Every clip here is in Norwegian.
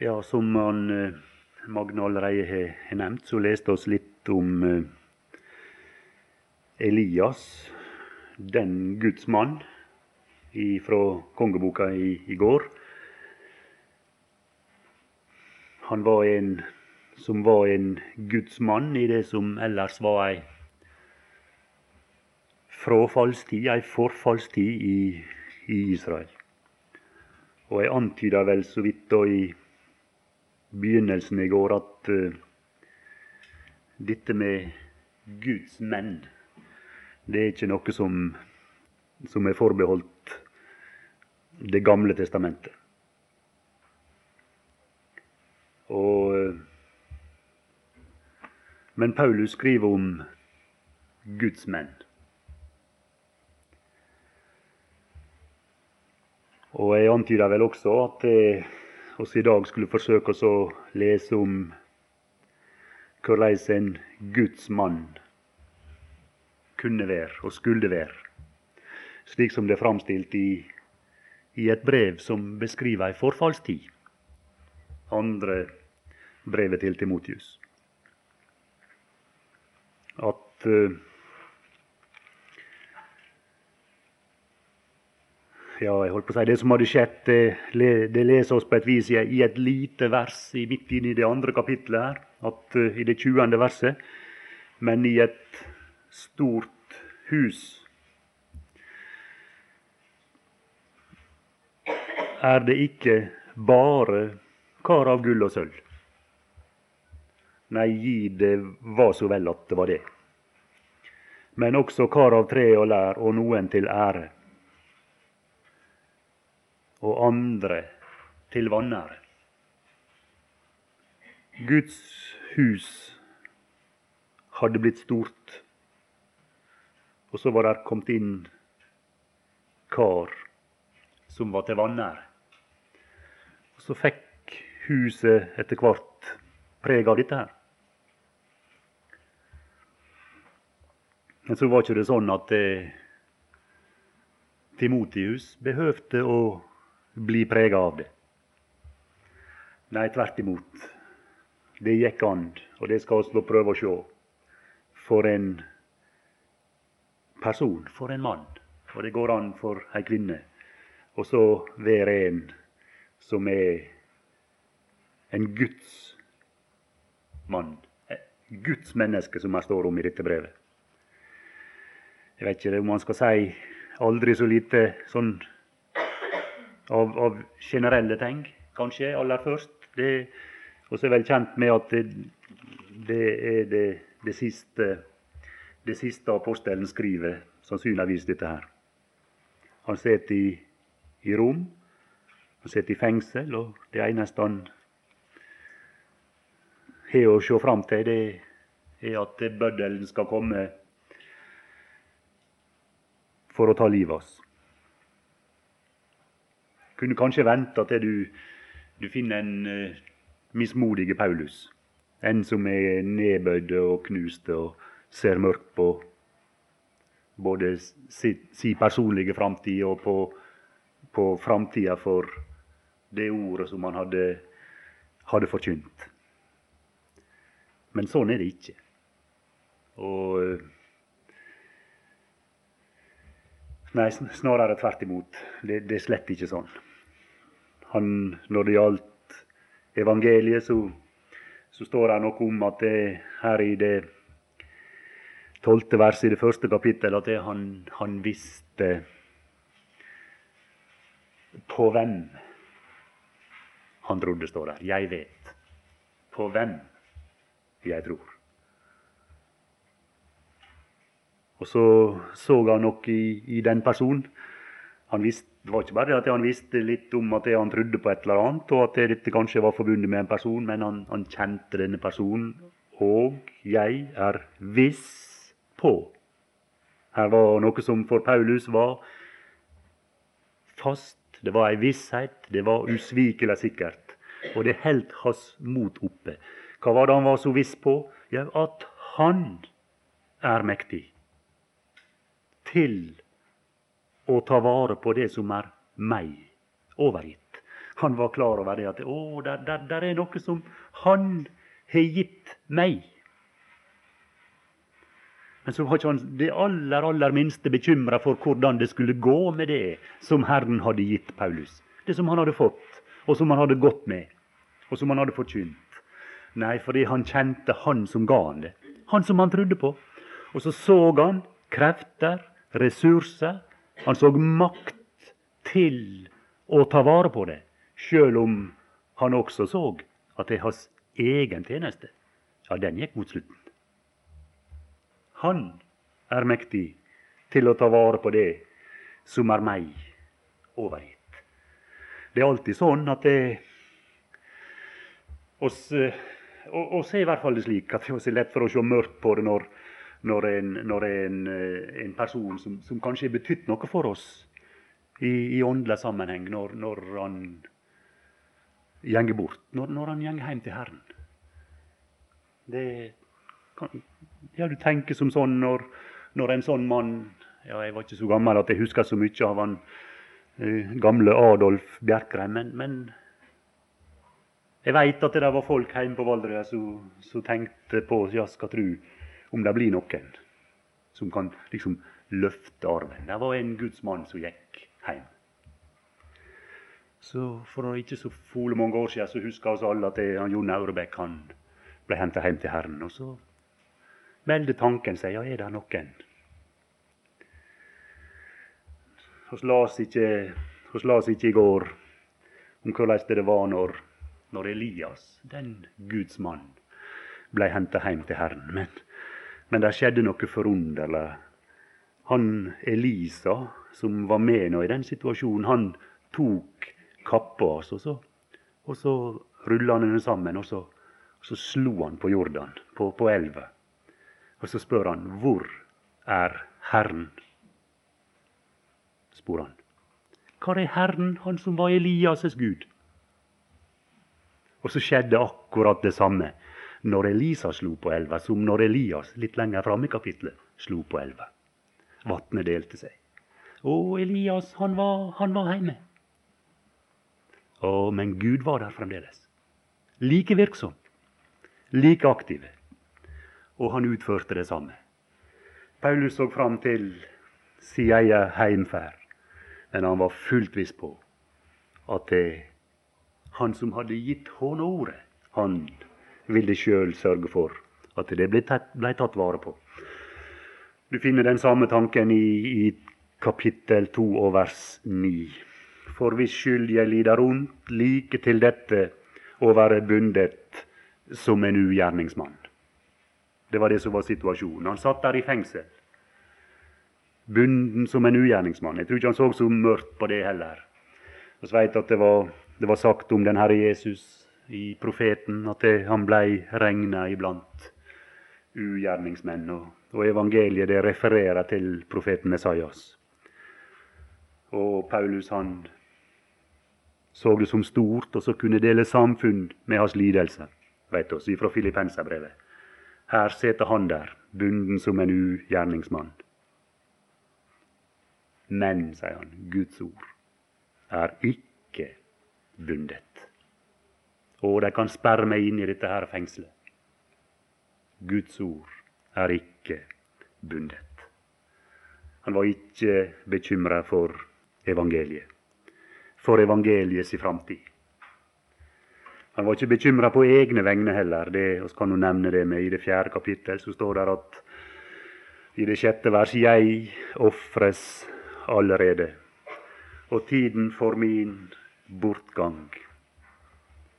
Ja, som han, eh, Magne allerede har, nevnt, så leste oss litt om eh, Elias, den Guds mann, fra kongeboka i, i går. Han var en som var en Guds mann i det som ellers var ei frafallstid, ei forfallstid i, i Israel. Og jeg antyda vel så vidt da i begynnelsen i går at uh, dette med Guds menn, det er ikke noe som, som er forbeholdt Det gamle testamentet. Og, uh, men Paulus skriver om Guds menn. Og jeg antyder vel også at eh, oss i dag skulle forsøke oss å lese om hvordan en Guds mann kunne være og skulle være, slik som det er framstilt i, i et brev som beskriver ei forfallstid. Andre brevet til Timotius. At uh, ja, jeg holdt på å si, det som hadde skjedd, det, det leser oss på et vis i, i et lite vers i midt inne i det andre kapitlet her, at, uh, i det 20. verset. Men i et stort hus er det ikke bare kar av gull og sølv. Nei, gi det var så vel at det var det. Men også kar av tre og lær, og noen til ære og andre til vanære. Guds hus hadde blitt stort, og så var der kommet inn kar som var til vanære. Og så fikk huset etter hvert preg av dette her. Men så var ikke det sånn at eh, Timotius behøvde å bli prega av det. Nei, tvert imot. Det gikk an, og det skal vi prøve å se. For en person, for en mann. Og det går an for ei kvinne. Og så være en som er en Guds mann. Guds menneske, som det står om i dette brevet. Jeg vet ikke om man skal si aldri så lite sånn av, av generelle ting, kanskje, aller først. Og så er jeg vel kjent med at det, det er det, det, siste det siste apostelen skriver, sannsynligvis dette her. Han sitter i, i Rom, han sitter i fengsel, og det eneste han har å se fram til, det er at bøddelen skal komme for å ta livet av oss kunne kanskje vente til du, du finner en uh, mismodige Paulus. En som er nedbøyd og knust og ser mørkt på både si, si personlige framtid og på, på framtida for det ordet som han hadde, hadde forkynt. Men sånn er det ikke. Og uh, Nei, snarere tvert imot. Det, det er slett ikke sånn han, når det gjaldt evangeliet, så, så står det noe om at det her i det tolvte verset i det første kapittelet at det han, han visste på hvem han trodde, står der. Jeg vet på hvem jeg tror. Og så så han nok i, i den personen. Visste det var ikke bare at han visste litt om at han trodde på et eller annet, og at dette kanskje var forbundet med en person, men han, han kjente denne personen. Og jeg er viss på Her var noe som for Paulus var fast. Det var ei visshet. Det var usvikelig sikkert. Og det holdt hans mot oppe. Hva var det han var så viss på? Jau, at han er mektig til å ta vare på det som er meg overgitt. Han var klar over det at å, der, der, der er noe som han har gitt meg. Men så var ikke han det aller aller minste bekymra for hvordan det skulle gå med det som Herren hadde gitt Paulus. Det som han hadde fått, og som han hadde gått med, og som han hadde forkynt. Nei, fordi han kjente han som ga han det. Han som han trodde på. Og så så han krefter, ressurser. Han så makt til å ta vare på det, sjøl om han også så at det er hans egen tjeneste, ja, den gikk mot slutten. Han er mektig til å ta vare på det som er meg overgitt. Det er alltid sånn at det oss, oss er i hvert fall det slik at det er lett for å se mørkt på det når, når, en, når en, en, person som, som kanskje har betydd noe for oss i, i åndelig sammenheng, når, når han gjenger bort, når, når han gjenger hjem til Herren. Det kan, ja, Du tenker som sånn når, når, en sånn mann ja, Jeg var ikke så gammel at jeg husker så mye av han eh, gamle Adolf Bjerkreim, men, men jeg veit at det var folk hjemme på Valdres som tenkte på ja, skal tru om det blir noen som kan liksom løfte arven. Det var en Guds mann som gikk hjem. Så For ikke så fole mange år siden så husker oss alle at det, han Jon Aurebekk ble henta hjem til Herren. Og så melder tanken seg ja, er det noen? Vi las ikke, ikke i går om hvordan det var når, når Elias, den Guds mann, ble henta hjem til Herren. Men, men det skjedde noe forunderlig. Han Elisa, som var med nå i den situasjonen, han tok kappa hans, og så, og så rulla han den sammen, og så, og så slo han på Jordan, på, på elva. Og så spør han, 'Hvor er Herren?' spør han. Hvor er Herren, han som var Elias' Gud? Og så skjedde akkurat det samme når Elisa slo på elva, som når Elias litt lenger framme i kapitlet slo på elva. Vatnet delte seg. Og Elias, han var, han var hjemme. Å, men Gud var der fremdeles. Like virksom, like aktiv. Og han utførte det samme. Paulus så fram til sin egen heimferd, men han var fullt viss på at det, han som hadde gitt håndordet, han ville sjøl sørge for at det ble tatt, ble tatt, vare på. Du finner den samme tanken i, i kapittel 2 og vers 9 for hvis skyld jeg lider ondt, like til dette å være bundet som en ugjerningsmann. Det var det som var situasjonen. Han satt der i fengsel, bunden som en ugjerningsmann. Jeg tror ikke han så så mørkt på det heller. Vi veit at det var, det var, sagt om den Herre Jesus i profeten at det, han blei regna iblant ugjerningsmenn. Og, og evangeliet det refererer til profeten Messias. Og Paulus han så det som stort, og så kunne dele samfunn med hans lidelse. Vet oss ifra Filippenserbrevet. Her sitter han der, bunden som en ugjerningsmann. Men, sier han, Guds ord er ikke bundet. Og de kan sperre meg inn i dette her fengselet. Guds ord er ikke bundet. Han var ikke bekymra for evangeliet for evangeliets framtid. Han var ikke bekymra på egne vegne heller. Det, oss kan jo nevne det med I det fjerde kapittel så står det at i det sjette vers jeg ofres allerede, og tiden for min bortgang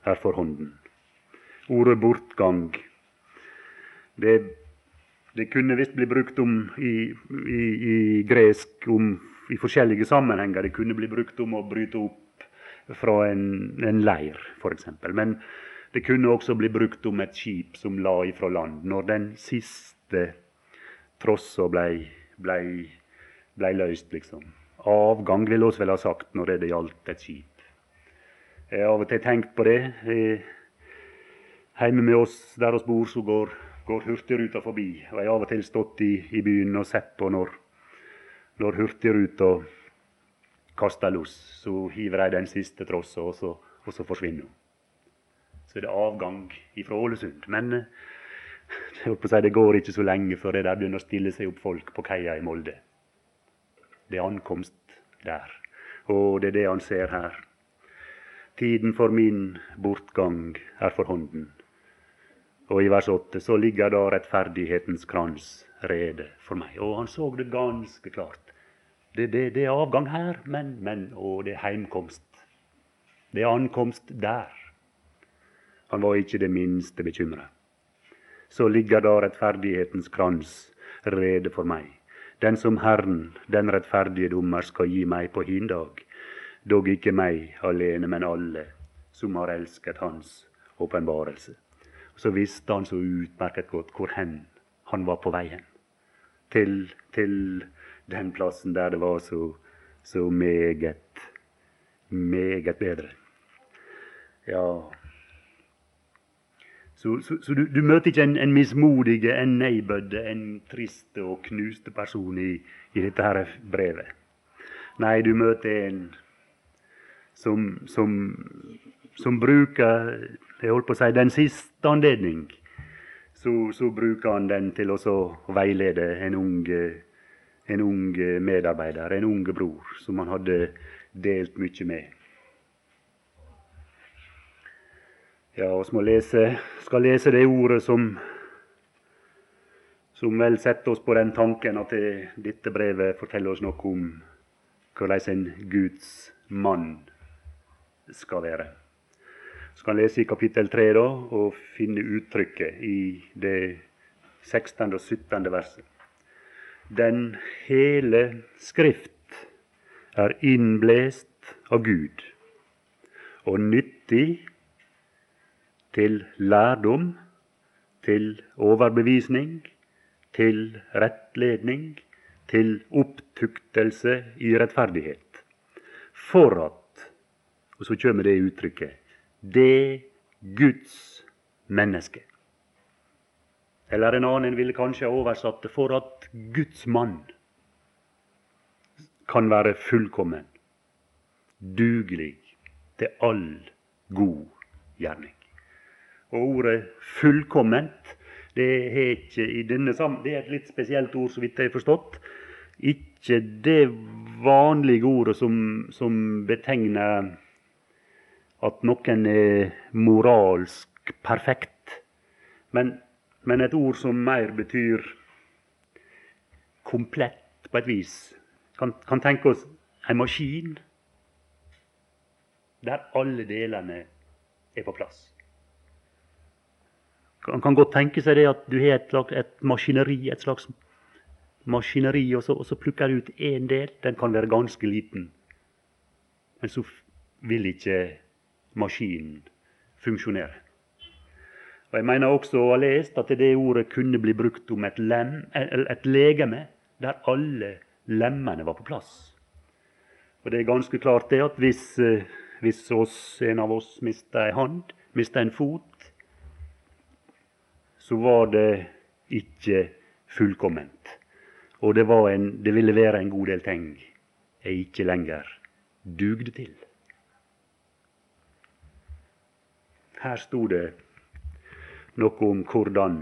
er for hånden. Ordet bortgang det, det kunne visst bli brukt om i, i, i gresk om i forskjellige sammenhenger. Det kunne bli brukt om å bryte opp fra en, en leir, f.eks. Men det kunne også bli brukt om et skip som la ifra land. Når den siste trossa blei ble, ble løst, liksom. Avgang ville vi vel ha sagt når det gjaldt et skip. Jeg har av og til tenkt på det. Hjemme med oss der vi bor, så går, går Hurtigruta forbi. Og jeg har av og til stått i, i byen og sett på når når Hurtigruta kaster los, så hiver de den siste trossa, og så og så forsvinner hun. Så er det avgang fra Ålesund. Men eh, si, det går ikke så lenge før det der begynner å stille seg opp folk på kaia i Molde. Det er ankomst der. Og det er det han ser her. Tiden for min bortgang er for hånden. Og i vers 8 så ligger da rettferdighetens krans rede for meg. Og han så det ganske klart. Det, det, det er avgang her, men, men Og det er heimkomst. Det er ankomst der. Han var ikke det minste bekymra. Så ligger da rettferdighetens krans rede for meg. Den som Herren, den rettferdige dommer, skal gi meg på hin dag dog ikke meg alene, men alle som har elsket Hans åpenbarelse. Så visste han så utmerket godt hvor hen han var på veien. Til, til den plassen der det var så, så meget, meget bedre. Ja Så, så, så du, du, møter ikke en, en mismodig, en neibødd, en triste og knuste person i, i dette her brevet. Nei, du møter en som, som, som bruker jeg holdt på å si, den siste anledning, så, så bruker han den til å veilede en ung, en ung medarbeider, en ung bror, som han hadde delt mye med. Ja, vi lese, skal lese det ordet som, som vel setter oss på den tanken at det, dette brevet forteller oss noe om hvordan en Guds mann skal være. Så kan lese i kapittel 3 da, og finne uttrykket i det 16. og 17. verset. Den hele Skrift er innblest av Gud og nyttig til lærdom, til overbevisning, til rettledning, til opptuktelse i rettferdighet, for at og så kommer det uttrykket det Guds menneske. Eller en annen ville kanskje ha oversatt det for at Guds mann kan være fullkommen, dugelig til all god gjerning. Og ordet 'fullkomment' det er ikke i denne sammen, det er et litt spesielt ord, så vidt jeg har forstått. Ikke det vanlige ordet som, som betegner at noen er moralsk perfekt. Men, men, et ord som mer betyr komplett på et vis. Kan, kan tenke oss en maskin der alle delene er på plass. Man kan godt tenke seg det at du har et, et maskineri, et slags maskineri, og så, og så plukker du ut én del. Den kan være ganske liten. Men så vil ikke maskinen funksjonere. Og Jeg mener også å ha lest at det ordet kunne bli brukt om et, lem, et legeme der alle lemmene var på plass. Og Det er ganske klart det at hvis, eh, hvis oss, en av oss mista ei hand, mista en fot, så var det ikke fullkomment. Og det, en, det ville være en god del ting jeg ikke lenger dugde til. Her sto det noe om hvordan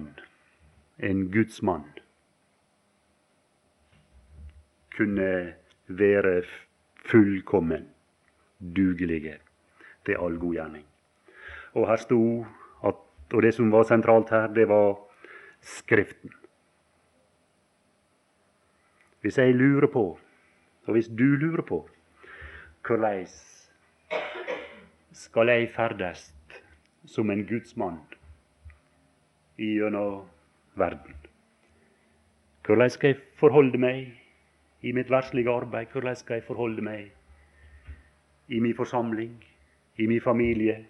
en gudsmann kunne være fullkommen, dugelige til all god gjerning. Og her sto at, og det som var sentralt her, det var Skriften. Hvis jeg lurer på, og hvis du lurer på, hvordan skal jeg ferdes som en gudsmann gjennom verden. Hvordan skal jeg forholde meg i mitt verslige arbeid? Hvordan skal jeg forholde meg i min forsamling, i min familie,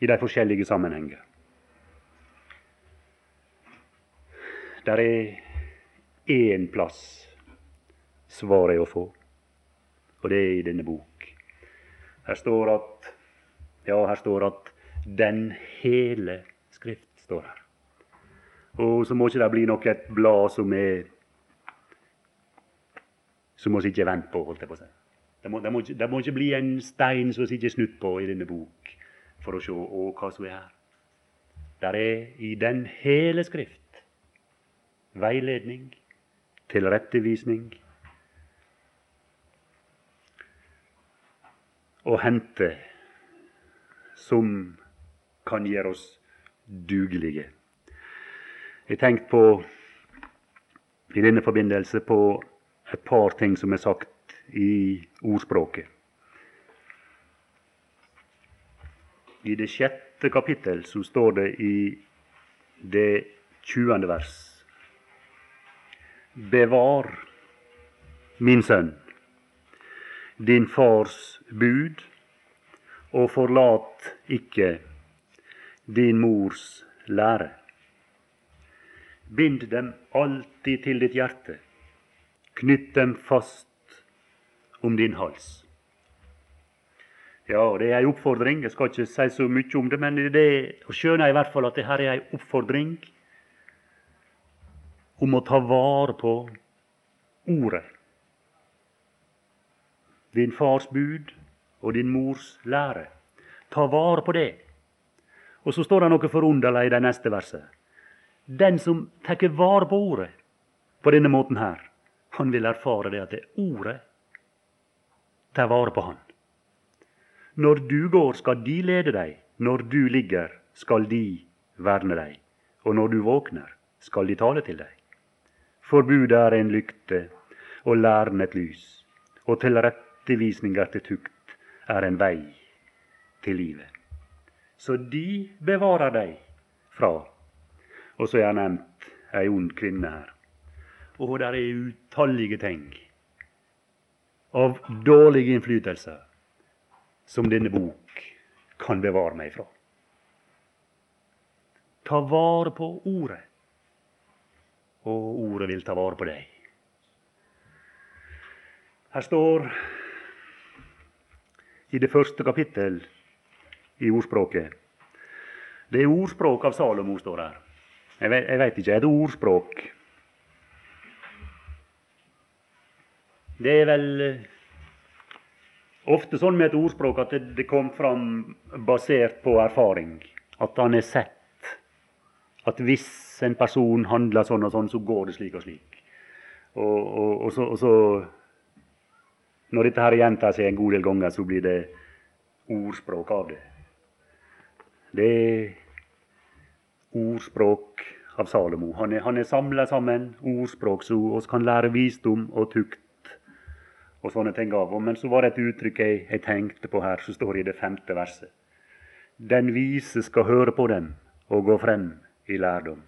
i de forskjellige sammenhenger? Der er én plass svaret er å få, og det er i denne bok. Her står at ja, her står at den hele Skrift, står her. Og så må ikke det bli noe et blad som er som vi ikke venter vent på, holdt jeg på å si. Det må, det, må, det må, ikke bli en stein som vi ikke er snudd på i denne bok. for å se å, hva som er her. Der er i den hele Skrift veiledning, tilrettevisning å hente som kan gjøre oss dugelige. Jeg tenkte på i denne forbindelse på et par ting som er sagt i ordspråket. I det sjette kapittel så står det i det tjuende vers Bevar, min sønn, din fars bud, og forlat ikke din mors lære. Bind dem alltid til ditt hjerte, knytt dem fast om din hals. Ja, det er ei oppfordring. Jeg skal ikke si så mye om det, men det skjønner i hvert fall at her er ei oppfordring om å ta vare på Ordet. Din fars bud og din mors lære. Ta vare på det. Og så står det noe forunderlig i det neste verset. Den som tar vare på Ordet på denne måten her, han vil erfare det at det Ordet tar vare på han. Når du går, skal de lede deg. Når du ligger, skal de verne deg. Og når du våkner, skal de tale til deg. Forbudet er en lykte, og læren et lys. Og tilrettevisninger til tukt er en vei til livet. Så de bevarer deg fra. Og så er jeg nevnt ei ond kvinne her. Og der er utallige ting av dårlige innflytelser som denne bok kan bevare meg fra. Ta vare på Ordet, og Ordet vil ta vare på deg. Her står i det første kapittel i ordspråket Det er ordspråk av Salomo, står her. Jeg veit ikke. Det ordspråk? Det er vel ofte sånn med et ordspråk at det, kom fram basert på erfaring. At han er sett. At hvis en person handler sånn og sånn, så går det slik og slik. Og, og, og, så, og så, Når dette her gjentar seg en god del ganger, så blir det ordspråk av det. Det er ordspråk av Salomo. Han er, han er samla sammen ordspråk så vi kan lære visdom og tukt og sånne ting av. Men så var det et uttrykk jeg, jeg tenkte på her, som står i det femte verset. Den vise skal høre på dem og gå frem i lærdom,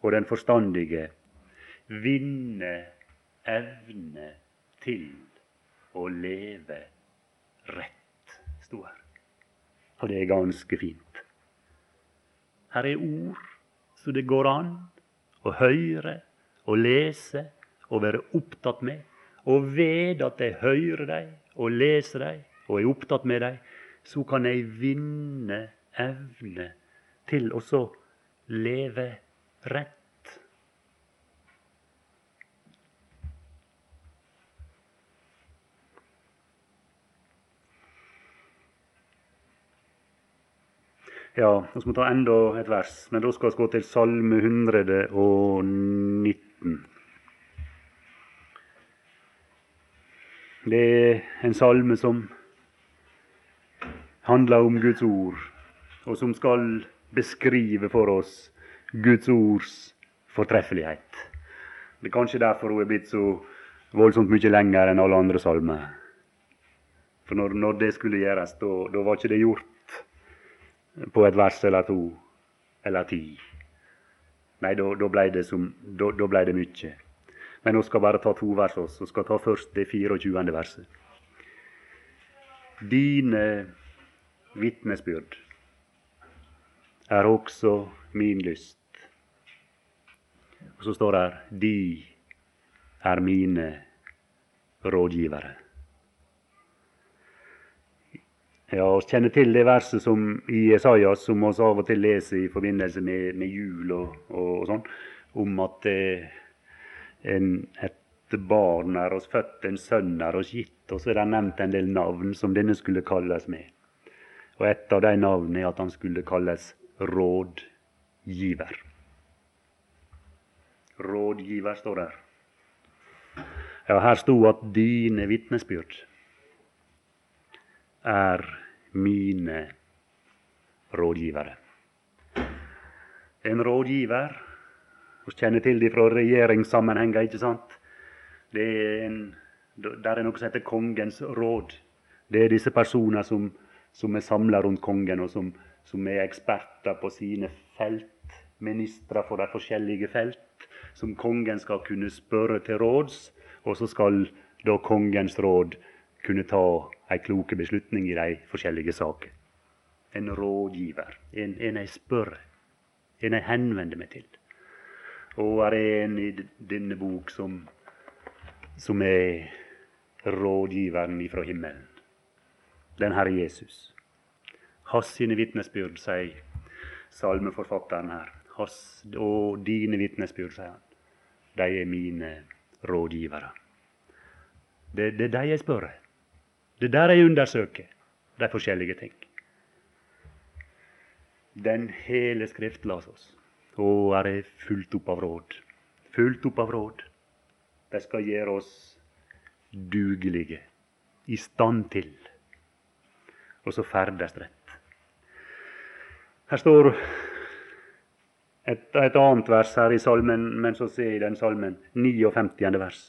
og den forstandige vinne evne til å leve rett, sto her. Og det er ganske fint. Her er ord så det går an å høre og lese og være opptatt med og ved at jeg hører deg og leser deg og er opptatt med deg, så kan jeg vinne evne til å leve rett. Ja, vi må ta enda et vers, men da skal vi gå til Salme 119. Det er en salme som handler om Guds ord, og som skal beskrive for oss Guds ords fortreffelighet. Det er kanskje derfor hun er blitt så voldsomt mye lenger enn alle andre salmer. For når, når det skulle gjøres, da var ikke det gjort på et vers eller to eller ti. Nei, da blei det, ble det mye. Men vi skal bare ta to vers også. Vi skal ta først det 24. verset. Dine vitnesbyrd er også min lyst. Og så står det her De er mine rådgivere. Ja, Vi kjenner til det verset som i Esaias som vi av og til leser i forbindelse med, med jul og, og, og sånn, om at eh, en, et barn er oss født, en sønn er oss gitt. Og så er det nevnt en del navn som denne skulle kalles med. Og et av de navnene er at han skulle kalles rådgiver. Rådgiver står der. Ja, her sto at dine vitnesbyrd er mine rådgivere. En rådgiver Vi kjenner til det fra regjeringssammenhenger, ikke sant? Det er en, der er noe som heter Kongens råd. Det er disse personer som, som er samla rundt kongen, og som, som, er eksperter på sine felt. Ministre for de forskjellige felt, som kongen skal kunne spørre til råds. Og så skal da kongens råd kunne ta ei kloke beslutning i de forskjellige saker. En rådgiver. En, en jeg spør. En jeg henvender meg til. Og er det en i denne bok som, som er rådgiveren ifra himmelen. Den Herre Jesus. Hans sine vitnesbyrd, sier salmeforfatteren her. Hans og dine vitnesbyrd, sier han. De er mine rådgivere. Det, det er de jeg spør. Det er der jeg undersøker de forskjellige ting. Den hele Skrift las oss. Og er det fullt opp av råd. Fullt opp av råd. De skal gjøre oss dugelige, i stand til, og så ferdes rett. Her står et, et, annet vers her i salmen, men så ser jeg den salmen, 59. vers.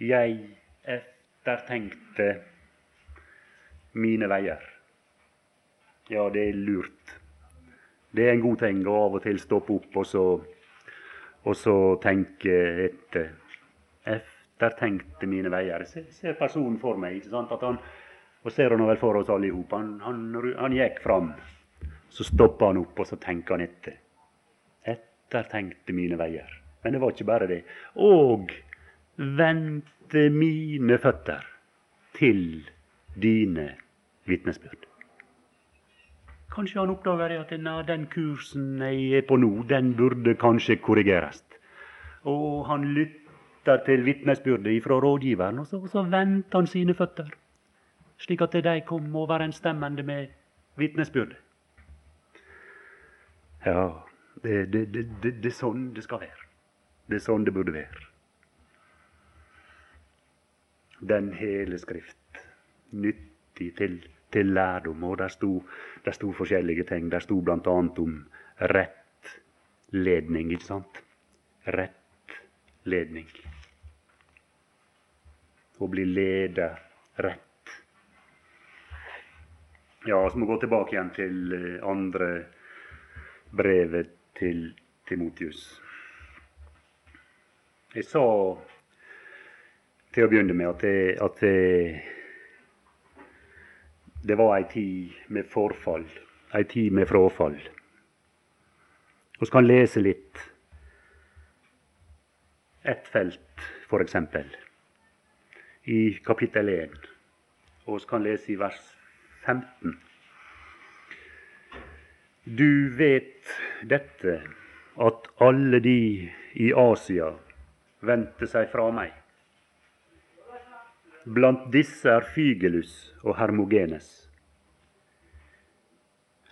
Jeg ettertenkte mine veier. Ja, det er lurt. Det er en god ting å av og til stoppe opp og så, og så tenke etter. Eftertenkte mine veier. Se, se personen for meg. ikke sant? At han, og ser han vel for oss alle i hop. Han, han, han, gikk fram. Så stoppa han opp, og så tenker han etter. Ettertenkte mine veier. Men det var ikke bare det. Og vendte mine føtter til dine vitnesbyrd. Kanskje han oppdager at den kursen jeg er på nå, den burde kanskje korrigeres. Og han lytter til vitnesbyrdet fra rådgiveren, og så, så vendte han sine føtter. Slik at de kom overensstemmende med vitnesbyrdet. Ja, det, det, det, det, er sånn det skal være. Det er sånn det burde være. Den hele Skrift, nyttig til til lærdom. Og der sto, der sto forskjellige ting. Der sto bl.a. om rett ledning, ikke sant? Rett ledning. Å bli leder rett. Ja, så må vi gå tilbake igjen til eh, andre brevet til Timotius. Jeg sa til å begynne med at det, at det, det var ei tid med forfall, ei tid med frafall. Vi kan lese litt. Ett felt, f.eks. I kapittel 1. Og vi kan lese i vers 15. Du vet dette, at alle de i Asia vendte seg fra meg. Blant disse er Fygelus og Hermogenes.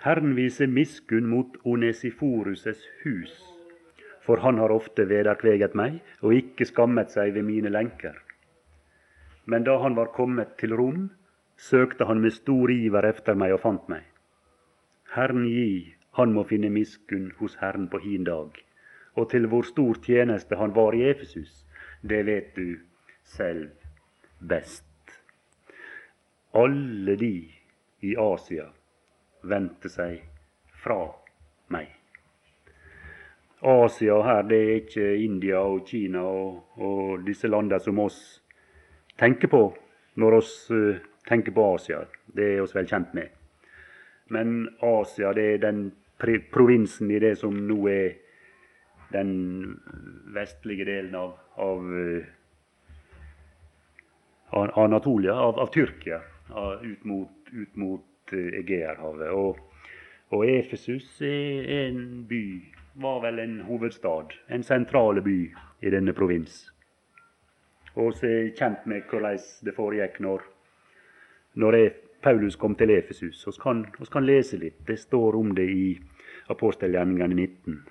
Herren viser miskunn mot Onesiforuses hus, for han har ofte vederkveget meg og ikke skammet seg ved mine lenker. Men da han var kommet til Rom, søkte han med stor iver efter meg og fant meg. Herren gi, han må finne miskunn hos Herren på hin dag. Og til hvor stor tjeneste han var i Efesus, det vet du selv best. Alle de i Asia vendte seg fra meg. Asia her, det er ikke India og Kina og, og disse landene som oss tenker på når oss uh, tenker på Asia. Det er oss vel kjent med. Men Asia, det er den provinsen i det som nå er den vestlige delen av, av uh, Anatolia, av, av Tyrkia, av, ut mot, ut mot uh, Egeerhavet. Og, og, Efesus er en by, var vel en hovedstad, en sentrale by i denne provins. Og så er kjent med hvordan det foregikk når, når Paulus kom til Efesus. Vi kan, kan, lese litt. Det står om det i apostelgjerningene 19.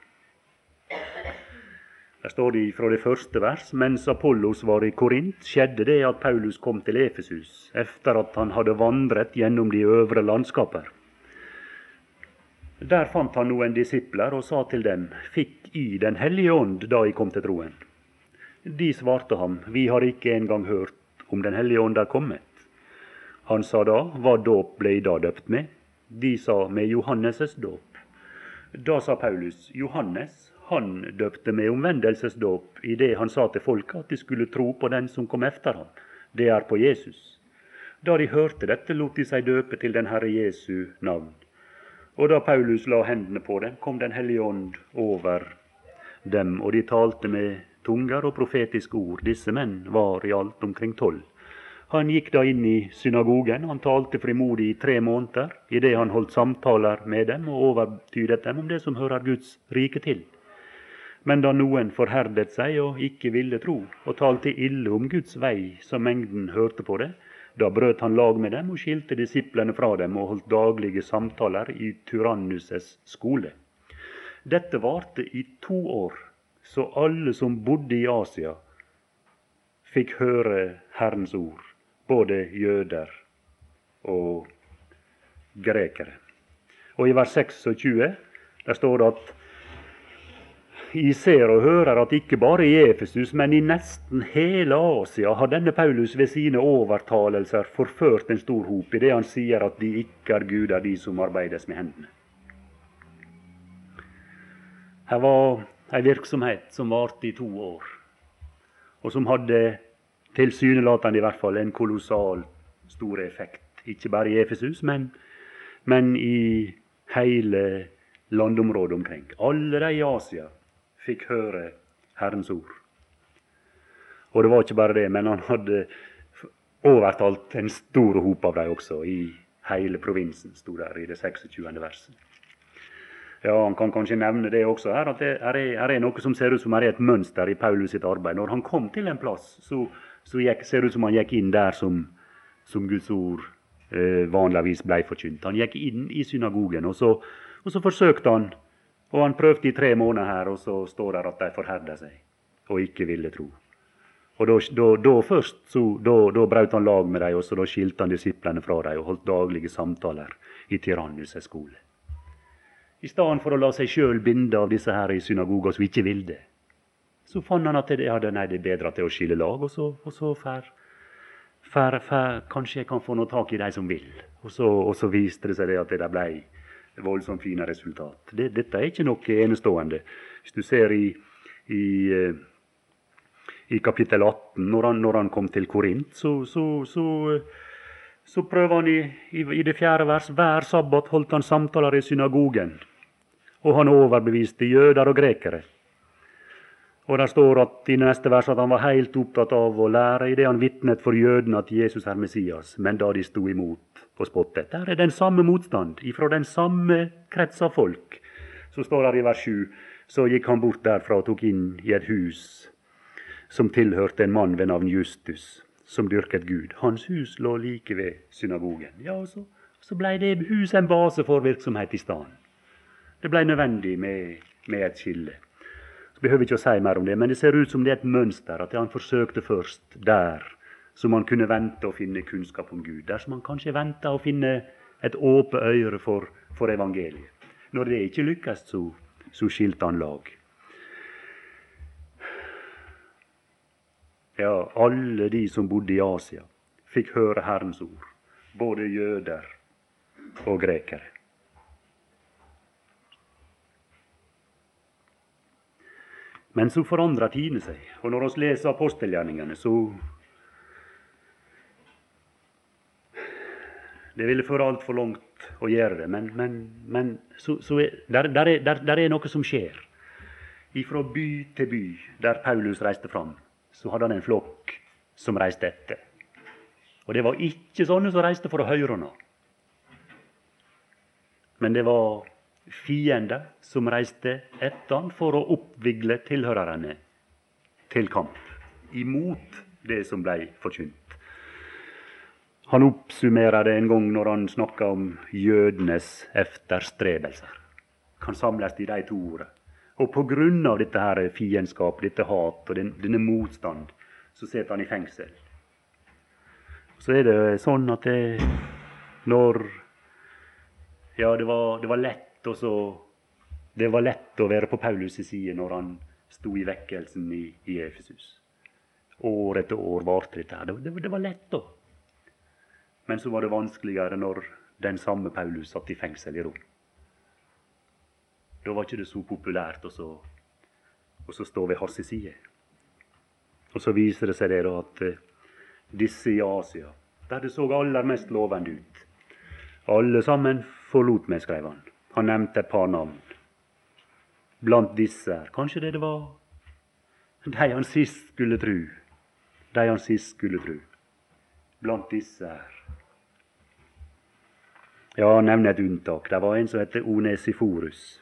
Der står det fra det første vers mens Apollos var i Korint, skjedde det at Paulus kom til Efesus etter at han hadde vandret gjennom de øvre landskaper. Der fant han noen disipler og sa til dem, fikk I Den hellige ånd da I kom til troen? De svarte ham, vi har ikke engang hørt om Den hellige ånd er kommet. Han sa da, hva dåp ble da døpt med? De sa, med Johannes' dåp. Da sa Paulus, Johannes, han døpte med omvendelsesdåp i det han sa til folket at de skulle tro på den som kom efter ham. Det er på Jesus. Da de hørte dette, lot de seg døpe til den Herre Jesu navn. Og da Paulus la hendene på dem, kom Den hellige ånd over dem, og de talte med tunger og profetiske ord. Disse menn var i alt omkring tolv. Han gikk da inn i synagogen. Han talte frimodig i tre måneder idet han holdt samtaler med dem og overtydet dem om det som hører Guds rike til. Men da noen forherdet seg og ikke ville tro, og talte ille om Guds vei, så mengden hørte på det, da brøt han lag med dem og skilte disiplene fra dem og holdt daglige samtaler i Tyrannuses skole. Dette varte i to år, så alle som bodde i Asia, fikk høre Herrens ord, både jøder og grekere. Og i vers 26 der står det at jeg ser og hører at ikke bare i Efesus, men i nesten hele Asia har denne Paulus ved sine overtalelser forført en stor hop, i det han sier at de ikke er guder, de som arbeides med hendene. Her var ei virksomhet som varte i to år, og som hadde tilsynelatende i hvert fall en kolossal stor effekt. Ikke bare i Efesus, men, men i hele landområdet omkring. Alle de i Asia fikk høre Herrens ord. Og det var ikke bare det, men han hadde overtalt en stor hop av dem også, i hele provinsen, sto der i det 26. verset. Ja, Han kan kanskje nevne det også her, at det er, er noe som ser ut som er et mønster i Paulus sitt arbeid. Når han kom til en plass, så, så gikk, ser det ut som han gikk inn der som, som Guds ord eh, vanligvis ble forkynt. Han gikk inn i synagogen, og så, og så forsøkte han og han prøvde i tre måneder her, og så står det at de forherda seg og ikke ville tro. Og Da, først så, da, brøt han lag med dem, og så da skilte han disiplene fra dem og holdt daglige samtaler i Tyrannus' skole. I stedet for å la seg sjøl binde av disse her i synagoga som ikke ville, det, så fant han at det, ja, nei, det er bedre til å skille lag, og så, og så fær, fær, fær, Kanskje jeg kan få noe tak i de som vil. Og så, og så viste det seg det at det ble voldsomt fine resultat. Det, dette er ikke noe enestående. Hvis du ser i, i, eh, i kapittel 18, når han, når han, kom til Korint, så, så, så, så prøver han i, i, det fjerde vers Hver sabbat holdt han samtaler i synagogen, og han overbeviste jøder og grekere. Og der står at i neste vers at han var helt opptatt av å lære idet han vitnet for jødene at Jesus er Messias, men da de sto imot og spottet. Der er den samme motstand ifra den samme krets av folk. Så står det i vers 7 så gikk han bort derfra og tok inn i et hus som tilhørte en mann ved navn Justus, som dyrket Gud. Hans hus lå like ved synagogen. Ja, og så, så blei det huset en base for virksomhet i staden. Det blei nødvendig med, med et skille. Behøver ikke å si mer om det, men det ser ut som det er et mønster, at han forsøkte først der som han kunne vente å finne kunnskap om Gud. Dersom han kanskje venta å finne et åpent øre for, for, evangeliet. Når det ikke lykkes, så, så skilte han lag. Ja, alle de som bodde i Asia, fikk høre Herrens ord. Både jøder og grekere. Men så forandrer tidene seg. Og når vi leser apostelgjerningene, så Det ville føre altfor langt å gjøre det. Men, men, men så, så er, der, der, er, der, der, er, noe som skjer. Fra by til by der Paulus reiste fram, så hadde han en flokk som reiste etter. Og det var ikke sånne som reiste for å høre noe. Men det var fiender som reiste etter han for å oppvigle tilhørerne til kamp. Imot det som ble forkynt. Han oppsummerer det en gang når han snakker om jødenes efterstrebelser. Kan samles i de to ordene. Og av dette her fiendskap, dette hat og denne motstand, så sitter han i fengsel. Så er det sånn at det, når Ja, det var, det var lett også, Det var lett å være på Paulus' side når han sto i vekkelsen i, i Efesus. År etter år varte dette. her. Det, det, det var lett, da. Men så var det vanskeligere når den samme Paulus satt i fengsel i Rom. Da var ikke det så populært å så, å så stå ved hans side. Og så viser det seg det da at eh, disse i Asia, der det så aller mest lovende ut Alle sammen forlot meg, skrev han. Han nevnte et par navn. Blant disse Kanskje det det var de han sist skulle tru. De han sist skulle tru. Blant disse. Ja, nevn et unntak. Det var en som het Onesiforus.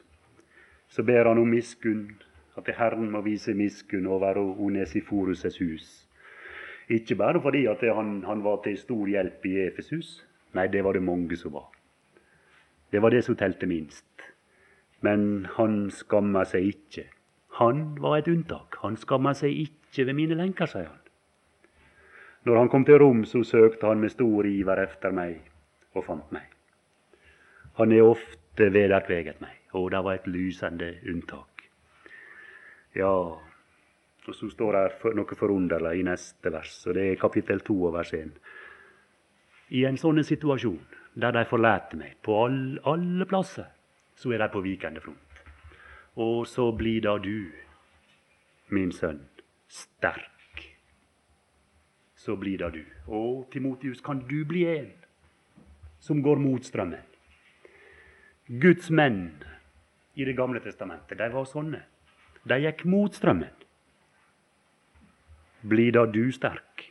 Så ber han om miskunn, at Herren må vise miskunn over Onesiforus' hus. Ikke bare fordi han, han, var til stor hjelp i Efesus. Nei, det var det mange som var. Det var det som telte minst. Men han skamma seg ikke. Han var et unntak. Han skamma seg ikke ved mine lenker, sier han. Når han kom til Rom, så søkte han med stor iver efter meg, og fant meg. Han er ofte vederkveget meg, og det var et lysende unntak. Ja, og så står det noe forunderlig i neste vers, og det er kapittel 2 og vers 1. I en sånn situasjon, der de forlater meg på alle, alle plasser, så er de på vikende front. Og så blir da du, min sønn, sterk. Så blir da du. Og Timotius, kan du bli en som går mot strømmen? Guds menn i Det gamle testamentet, de var sånne. De gikk mot strømmen. Bli da du sterk.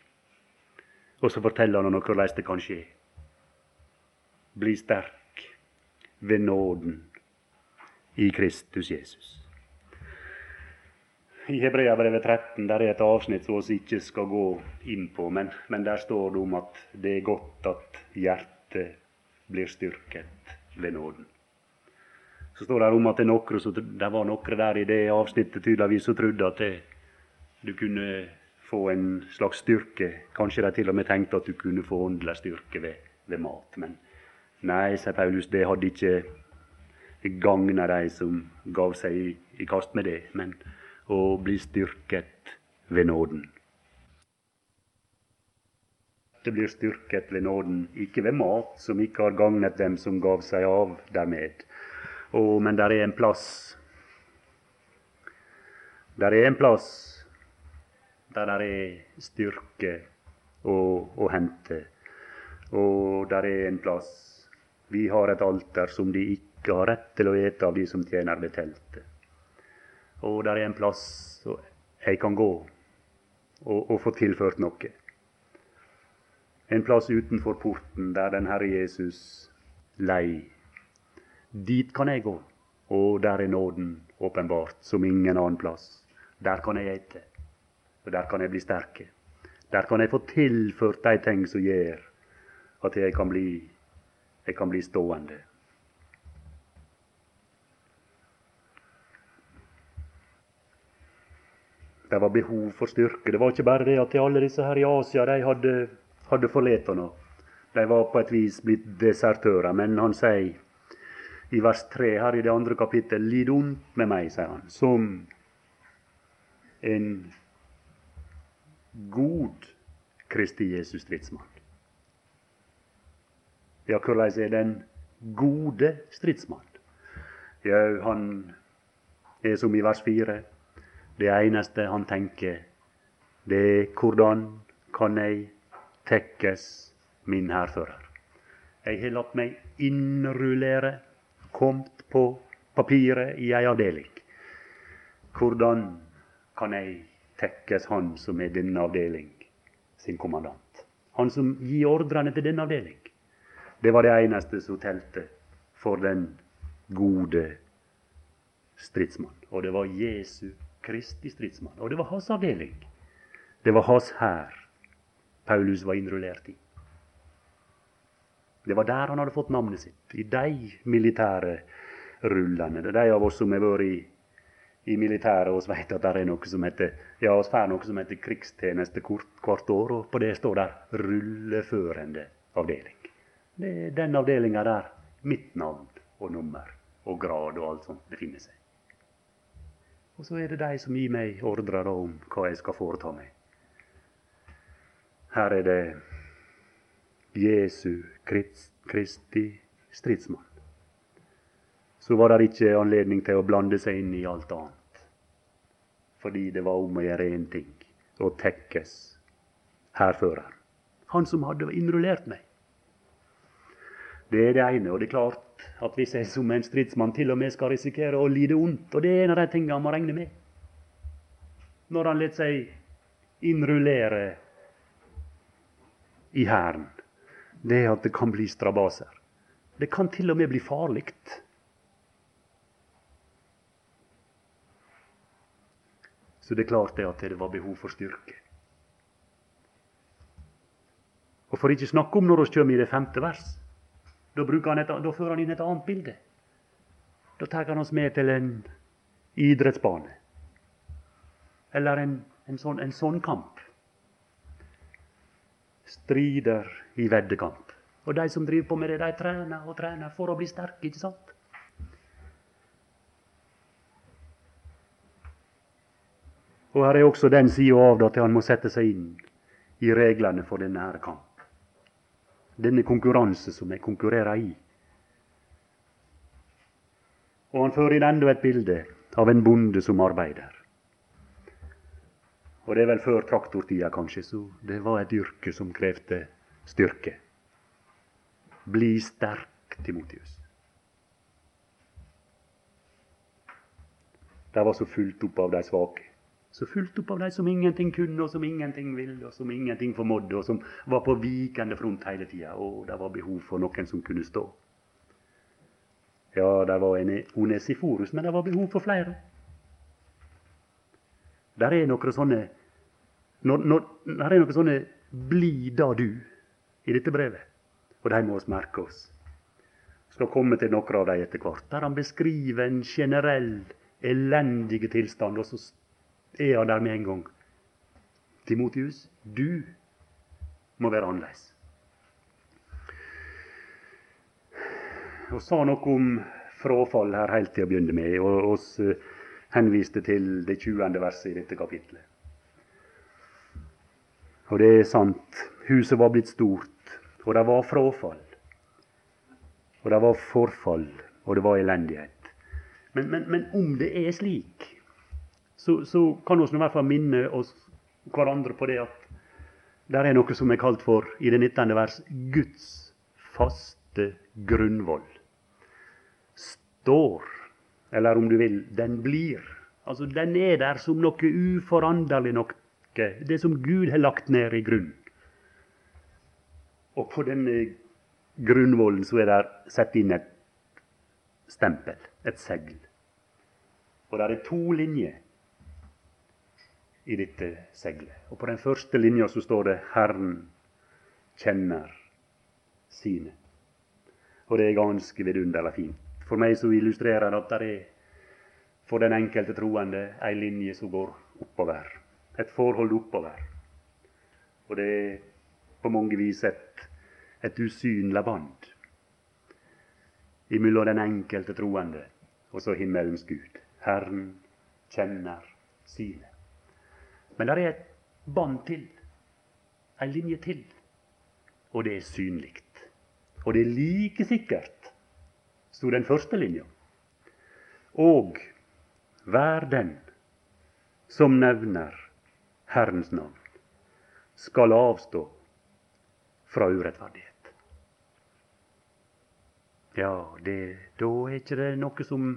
Og så forteller han om hvordan det kan skje. Bli sterk ved nåden i Kristus Jesus. I Hebreabrevet 13 der er et avsnitt som vi ikke skal gå inn på, men, men der står det om at det er godt at hjertet blir styrket ved nåden. Så står det om at det, nokre, det var noen der i det avsnittet tydeligvis som trodde at det, du kunne få en slags styrke. Kanskje de til og med tenkte at du kunne få åndelig styrke ved, ved mat. Men nei, sier Paulus, det hadde ikke gagna de som gav seg i, i kast med det, men å bli styrket ved nåden. Det blir styrket ved nåden, ikke ved mat som ikke har gagnet dem som gav seg av dermed, Oh, men der er en plass. Der er en plass der der er styrke å, å hente. Og der er en plass Vi har et alter som de ikke har rett til å ete av, de som tjener ved teltet. Og der er en plass jeg kan gå og, og få tilført noe. En plass utenfor porten der den Herre Jesus lei Dit kan jeg gå, og der er nåden åpenbart som ingen annen plass. Der kan jeg ete, og der kan jeg bli sterke. Der kan jeg få tilført de ting som gjør at jeg kan bli, jeg kan bli stående. Det var behov for styrke. Det var ikke bare det at alle disse her i Asia de hadde, hadde forlatt ham. De var på et vis blitt desertører. Men han sier i vers 3 her i det andre kapittel. Lid ondt med meg, sier han, som en god Kristi Jesus stridsmann. Ja, hvordan er den gode stridsmann? Ja, han er som i vers 4. Det eneste han tenker, det er hvordan kan jeg tekkes min hærfører? Jeg har latt meg innrullere kommet på papiret i ei avdeling. Hvordan kan jeg tekkes han som er denne avdeling sin kommandant? Han som gir ordrene til denne avdeling. Det var det eneste som telte for den gode stridsmann. Og det var Jesu Kristi stridsmann. Og det var hans avdeling. Det var hans hær Paulus var innrullert i. Det var der han hadde fått navnet sitt. I de militære rullene. Det er de av oss som har vært i, i militæret, oss vet at det er noe som heter ja, oss får noe som heter krigstjeneste hvert år, og på det står der 'rulleførende avdeling'. Det er den avdelinga der mitt navn og nummer og grad og alt sånt befinner seg. Og så er det de som gir meg ordrer om hva jeg skal foreta meg. Her er det Jesu Kristi stridsmann. Så var det ikke anledning til å blande seg inn i alt annet. Fordi det var om å gjøre én ting å tekkes hærføreren. Han som hadde innrullert meg. Det er det ene. Og det er klart at hvis jeg som en stridsmann til og med skal risikere å lide ondt, og det er en av de tingene han må regne med når han lar seg innrullere i hæren, det er at det kan bli strabaser. Det kan til og med bli farlig. Så det er klart det at det var behov for styrke. Og for ikke snakke om når vi kommer i det femte vers. Da, et, da, fører han inn et annet bilde. Da tar han oss med til en idrettsbane. Eller en, en, sånn, en sånn kamp. Strider i veddekamp. Og de som driver på med det, de trener og trener for å bli sterke, ikke sant? Og her er også den sida av det at han må sette seg inn i reglene for denne kampen. kamp denne konkurranse som jeg konkurrerer i. Og han fører inn enda et bilde av en bonde som arbeider. Og det er vel før traktortida, kanskje, så det var et yrke som krevde styrke. Bli sterk, Timotius. Det var så fullt opp av de svake. Så fulgt opp av de som ingenting kunne, og som ingenting ville, og som ingenting formådde, og som var på vikende front hele tida. Og det var behov for noen som kunne stå. Ja, det var en Onesiforus, men det var behov for flere. Der er noen sånne når, når, der er noen sånne 'bli da du' i dette brevet. Og de må oss merke oss. Skal komme til noen av dem etter hvert. Der han beskriver en generell elendig tilstand. og så er han der med en gang. Timotius, du må være annerledes. Og sa noe om frafall her helt til å begynne med, og oss eh, henviste til det 20. verset i dette kapitlet. Og det er sant. Huset var blitt stort, og det var frafall. Og det var forfall, og det var elendighet. Men, men, men om det er slik så, så kan vi i hvert fall minne oss hverandre på det at det er noe som er kalt for, i det 19. vers, Guds faste grunnvoll. Står, eller om du vil, den blir. Altså, Den er der som noe uforanderlig noe. Det som Gud har lagt ned i grunnen. Og på denne grunnvollen så er det satt inn et stempel, et segl. Og der er to linjer i dette seglet. Og på den første linja så står det 'Herren kjenner sine'. Og det er ganske vidunderlig fint. For meg så illustrerer det at det er for den enkelte troende ei linje som går oppover. Et forhold oppover. Og det er på mange vis et, et usynlig bånd imellom den enkelte troende og så himmelens Gud. Herren kjenner sine. Men det er et bånd til. Ei linje til. Og det er synlig. Og det er like sikkert, sto den første linja. Og hver den som nevner Herrens navn, skal avstå fra urettferdighet. Ja, det, da er ikke det noe som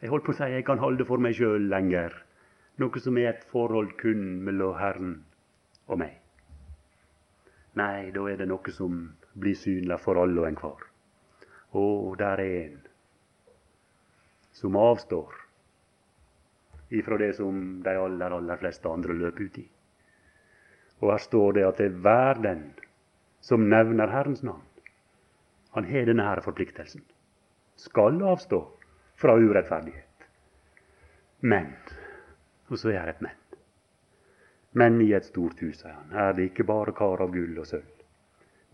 jeg holdt på å si jeg kan holde for meg sjøl lenger noe som er et forhold kun mellom Herren og meg. Nei, da er det noe som blir synlig for alle og enhver. Å, der er en som avstår ifra det som de aller, aller fleste andre løper ut i. Og her står det at det er verden som nevner Herrens navn, Han har denne her forpliktelsen. Skal avstå fra urettferdighet. Men Og så er det et men. Men i et stort hus, sier han, er det ikke bare kar av gull og sølv,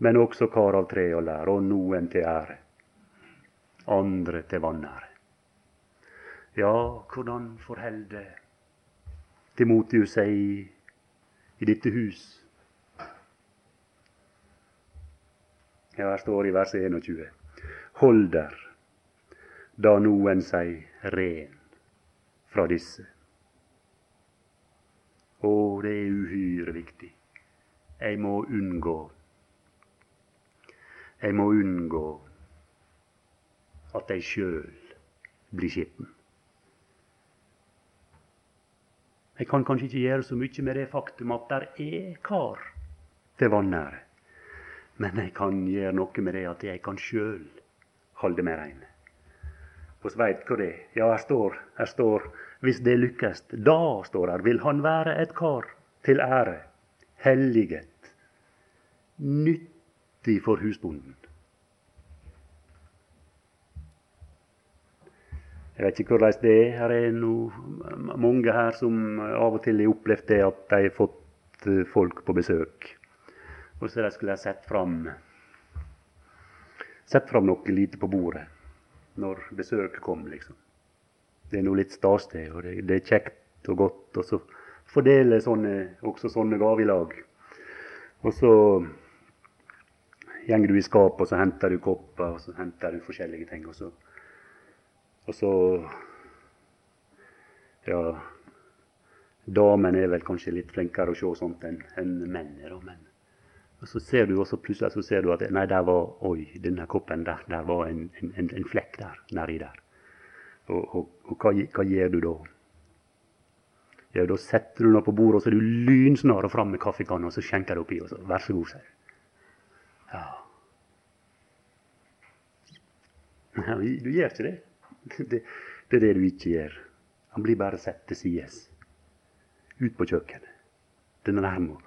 men også kar av tre og lær, og noen til ære, andre til vanære. Ja, hvordan forholder Timotius seg i, i dette hus? Ja, her står i vers 21. Hold der, da noen seg ren fra disse. Å, det er uhyre viktig. Jeg må unngå Jeg må unngå at jeg sjøl blir skitten. Jeg kan kanskje ikke gjøre så mye med det faktum at der er kar til vanære. Men jeg kan gjøre noe med det at jeg kan sjøl holde meg rein. Vi veit hva det er. Ja, her står, her står hvis det lykkes. Da, står her, vil han være et kar til ære, helliget, nyttig for husbonden. Jeg vet ikke hvordan det er. Her er no mange her som av og til har opplevd det at de har fått eh, folk på besøk og så skulle ha sett fram Sett fram noe lite på bordet når besøket kom, liksom. Det er nå litt stas, det, og det, det, er kjekt og godt. Og så fordele sånne, også sånne gaver i lag. Og så gjenger du i skapet, og så henter du kopper, og så henter du forskjellige ting. Og så, og så Ja, damene er vel kanskje litt flinkere å se sånt enn en menn er, men og så ser du også plutselig så ser du at nei, der var, oi, denne koppen der, der var en, en, en flekk der, nedi der. Og, og, og hva, hva, gjør du da? Ja, Da setter du noe på bordet, og så er du lynsnar fram med kaffekanna, og så skjenker du oppi, og så vær så god, sier Ja. Nei, Du gjør ikke det. det. Det er det du ikke gjør. Han blir bare satt til sides. Ut på kjøkkenet. Den der må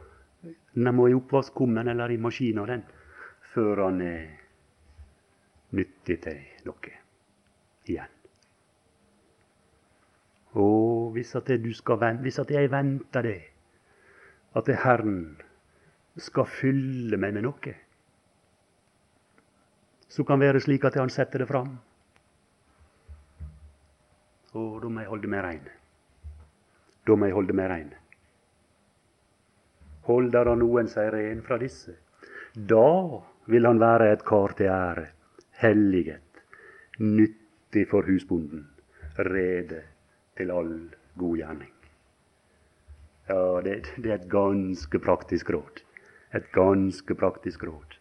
den må i oppvaskkummen eller i maskina, den, før han er nyttig til noe igjen. Og hvis at du skal vente, hvis at jeg venter det, at det Herren skal fylle meg med noe, så kan være slik at han setter det fram. Og da må jeg holde meg rein. Da må jeg holde meg rein holder han noen seg ren fra disse. Da vil han være et kar til ære, helliget, nyttig for husbonden, rede til all god gjerning. Ja, det, det er et ganske praktisk råd. Et ganske praktisk råd.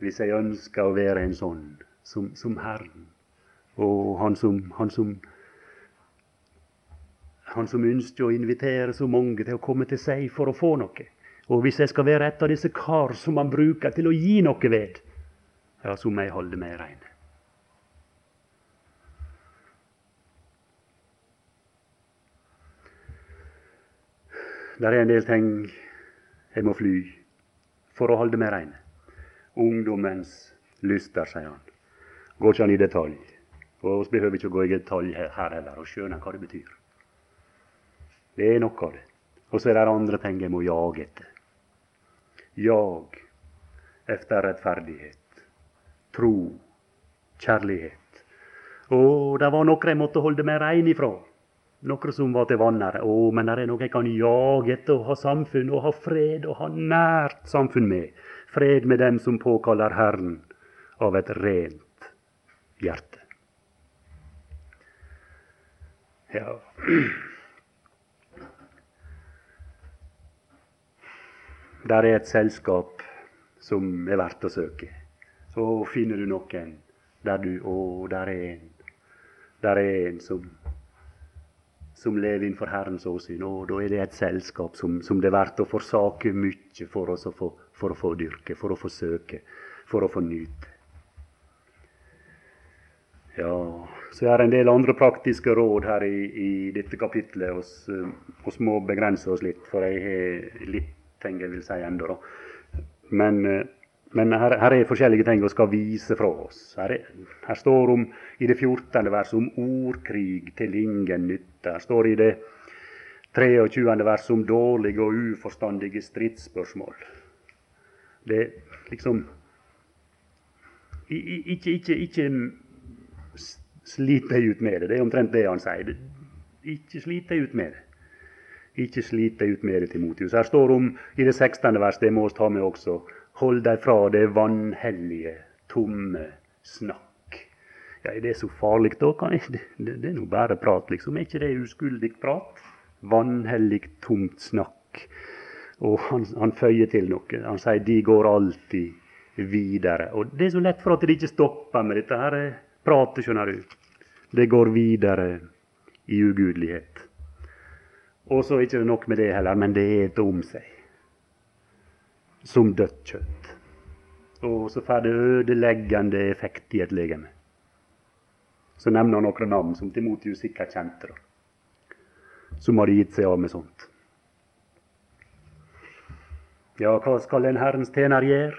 Hvis jeg ønsker å være en sånn som, som Herren, og han som, han som han som ønsker å invitere så mange til å komme til seg for å få noe. Og hvis jeg skal være et av disse kar som han bruker til å gi noe ved, ja, så må jeg holde meg rein. Det er en del ting jeg må fly for å holde meg rein. Ungdommens lyster, sier han. Går ikke han i detalj. Og vi behøver ikke å gå i detalj her heller og skjønne hva det betyr. Det er noe av det. Og så er det andre ting jeg må jage etter. Jag efter rettferdighet, tro, kjærlighet. Og det var noe jeg måtte holde meg rein ifra. Noe som var til vannere. Å, men det er noe jeg kan jage etter å ha samfunn og ha fred og ha nært samfunn med. Fred med dem som påkaller Herren av et rent hjerte. Ja. der er et selskap som er verdt å søke. Så finner du noen der du Å, der er en. Der er en som, som lever innenfor Herrens åsyn. Og da er det et selskap som, som det er verdt å forsake mye for, å få, for å få dyrke, for å få søke, for å få nyte. Ja, så er det en del andre praktiske råd her i, i dette kapitlet. Vi må begrense oss litt, for jeg har litt ting jeg vil si ennå. Men eh, Men her, her, er forskjellige ting vi skal vise fra oss. Her, er, her står om, i det 14. verset om ordkrig til ingen nytte. Her står i det 23. verset om dårlige og uforstandige stridsspørsmål. Det er liksom Ikke, ikke, ikke slit deg ut med det. Det er omtrent det han sier. Ikke slit deg ut med det. Ikke slit deg ut med det, Timotius. Her står om i det 16. verset, det må vi ta med også, hold deg fra det vanhellige, tomme snakk. Ja, Er det så farlig, da? Det, det, det, er nå bare prat, liksom. Er ikke det uskuldig prat? Vanhellig, tomt snakk. Og han, han føyer til noe. Han sier de går alltid videre. Og det er så lett for at de ikke stopper med dette her pratet, skjønner du. Det går videre i ugudelighet. Og så er det ikke nok med det heller, men det eter om seg. Som dødt kjøtt. Og så får det ødeleggende effekt i et legeme. Så nevner han noen navn som Timotius sikkert kjente, som hadde gitt seg av med sånt. Ja, hva skal en Herrens tjener gjøre?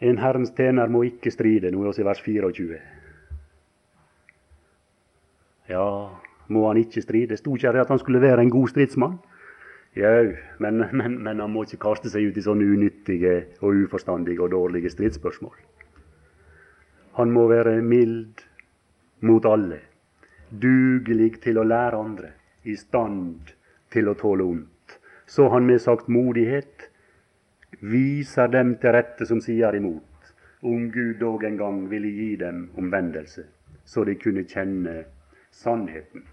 En Herrens tjener må ikke stride, nå er vi i vers 24. Ja, må han ikke stride. Sto ikke det at han skulle være en god stridsmann? Jau, men, men, men, han må ikke kaste seg ut i sånne unyttige og uforstandige og dårlige stridsspørsmål. Han må være mild mot alle, dugelig til å lære andre, i stand til å tåle ondt. Så han med sagt modighet viser dem til rette som sier imot, om Gud dog en gang ville gi dem omvendelse, så de kunne kjenne sannheten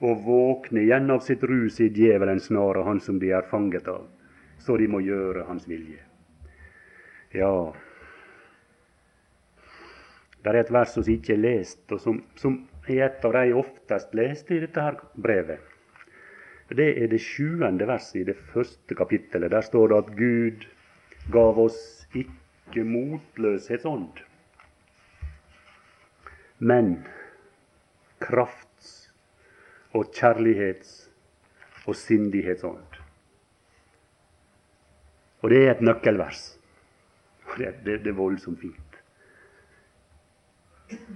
og våkne igjen av sitt rus i djevelens snare, han som de er fanget av, så de må gjøre hans vilje. Ja, det er et vers som ikke er lest, og som, som er et av de oftest leste i dette her brevet. Det er det sjuende verset i det første kapittelet. Der står det at Gud gav oss ikke motløshetsånd, men kraft og kjærlighets- og sindighetsånd. Og det er et nøkkelvers. Det, det, det er voldsomt fint.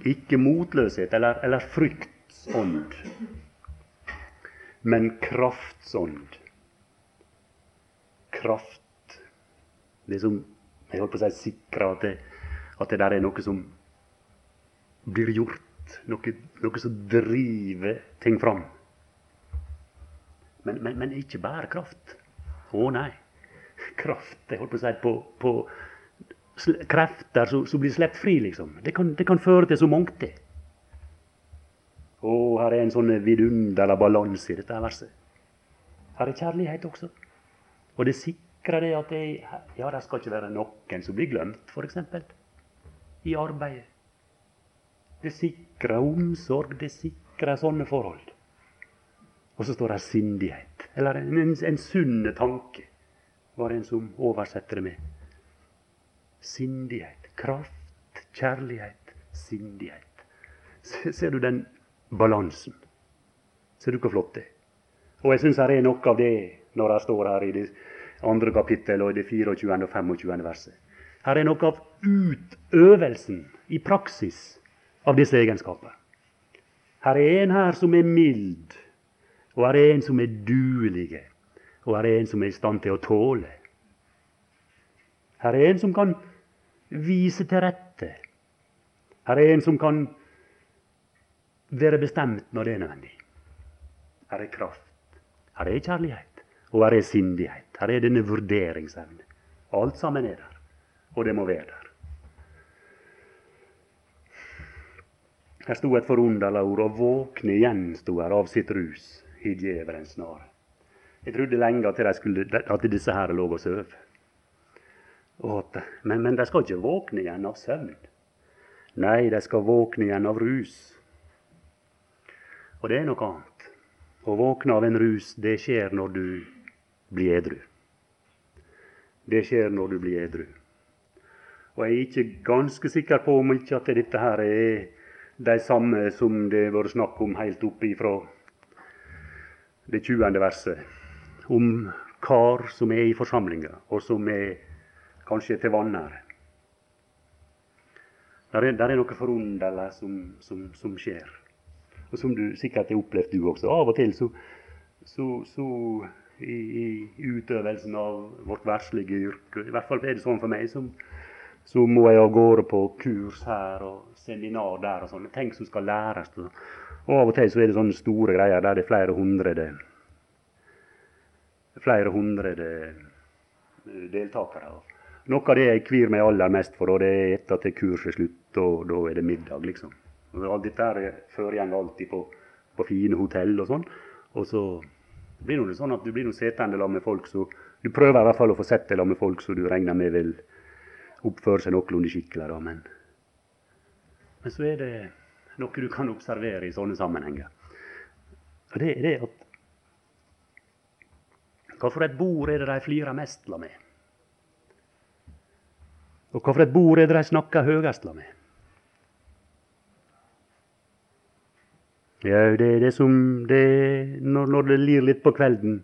Ikke motløshet eller, eller fryktsånd, men kraftsånd. Kraft. Det som jeg holdt på å si sikrer at det, at det der er noe som blir gjort noe, noe som driver ting fram. Men, men, men ikke bare kraft. Å nei. Kraft jeg holdt på å si, på, på krefter som, blir sluppet fri, liksom. Det kan, det kan, føre til så mangt. Å, her er en sånn vidunderlig balanse i dette verset. Her er kjærlighet også. Og det sikrer det at det, ja, det skal ikke være noen som blir glemt, f.eks. I arbeidet. Det sikrer omsorg, det sikrer sånne forhold. Og så står det sindighet. Eller en, en, en sunn tanke, var det en som oversetter det med. Sindighet. Kraft, kjærlighet, sindighet. Ser du den balansen? Ser du hvor flott det er? Og jeg syns det er noe av det når jeg står her i det andre kapittel og i det 24. og 25. verset. Her er noe av utøvelsen i praksis av disse egenskaper. Her er en her som er mild, og her er en som er duelig, og her er en som er i stand til å tåle. Her er en som kan vise til rette. Her er en som kan være bestemt når det er nødvendig. Her er kraft. Her er kjærlighet. Og her er sindighet. Her er denne vurderingsevne. Alt sammen er der. Og det må være der. Her sto et forunderlig ord, og våkne igjen, sto her, av sitt rus i djevelens snare. Jeg trodde lenge at, skulle, at disse her lå og sov. Men, men de skal ikke våkne igjen av søvn. Nei, de skal våkne igjen av rus. Og det er noe annet. Å våkne av en rus, det skjer når du blir edru. Det skjer når du blir edru. Og jeg er ikke ganske sikker på om ikke at dette her er de samme som det har vært snakk om helt oppe ifra det 20. verset. Om kar som er i forsamlinga, og som er kanskje til vanære. Der er, der er noe forunderlig som, som, som, skjer. Og som du sikkert har opplevd, du også. Av og til så, så, så i, i, utøvelsen av vårt verslige yrke, i hvert fall er det sånn for meg, som, så må jeg av gårde på kurs her og seminar der og sånne ting som skal læres. Og av og til så er det sånne store greier der det er flere hundre flere hundre deltakere. Noe av det jeg kvir meg aller mest for, og det er etter at kurset er slutt, og da er det middag, liksom. Dette foregår alltid på, på, fine hotell og sånn. Og så blir det sånn at du blir sittende sammen med folk så Du prøver i hvert fall å få sett deg sammen med folk som du regner med vil oppføre seg noenlunde skikkelig. Da, men, men så er det noe du kan observere i sånne sammenhenger. Og det er det at Hva et bord er det de flirer mest la med? Og hva et bord er det de snakker høyest la med? Ja, det er det som det, når, når, det lir litt på kvelden,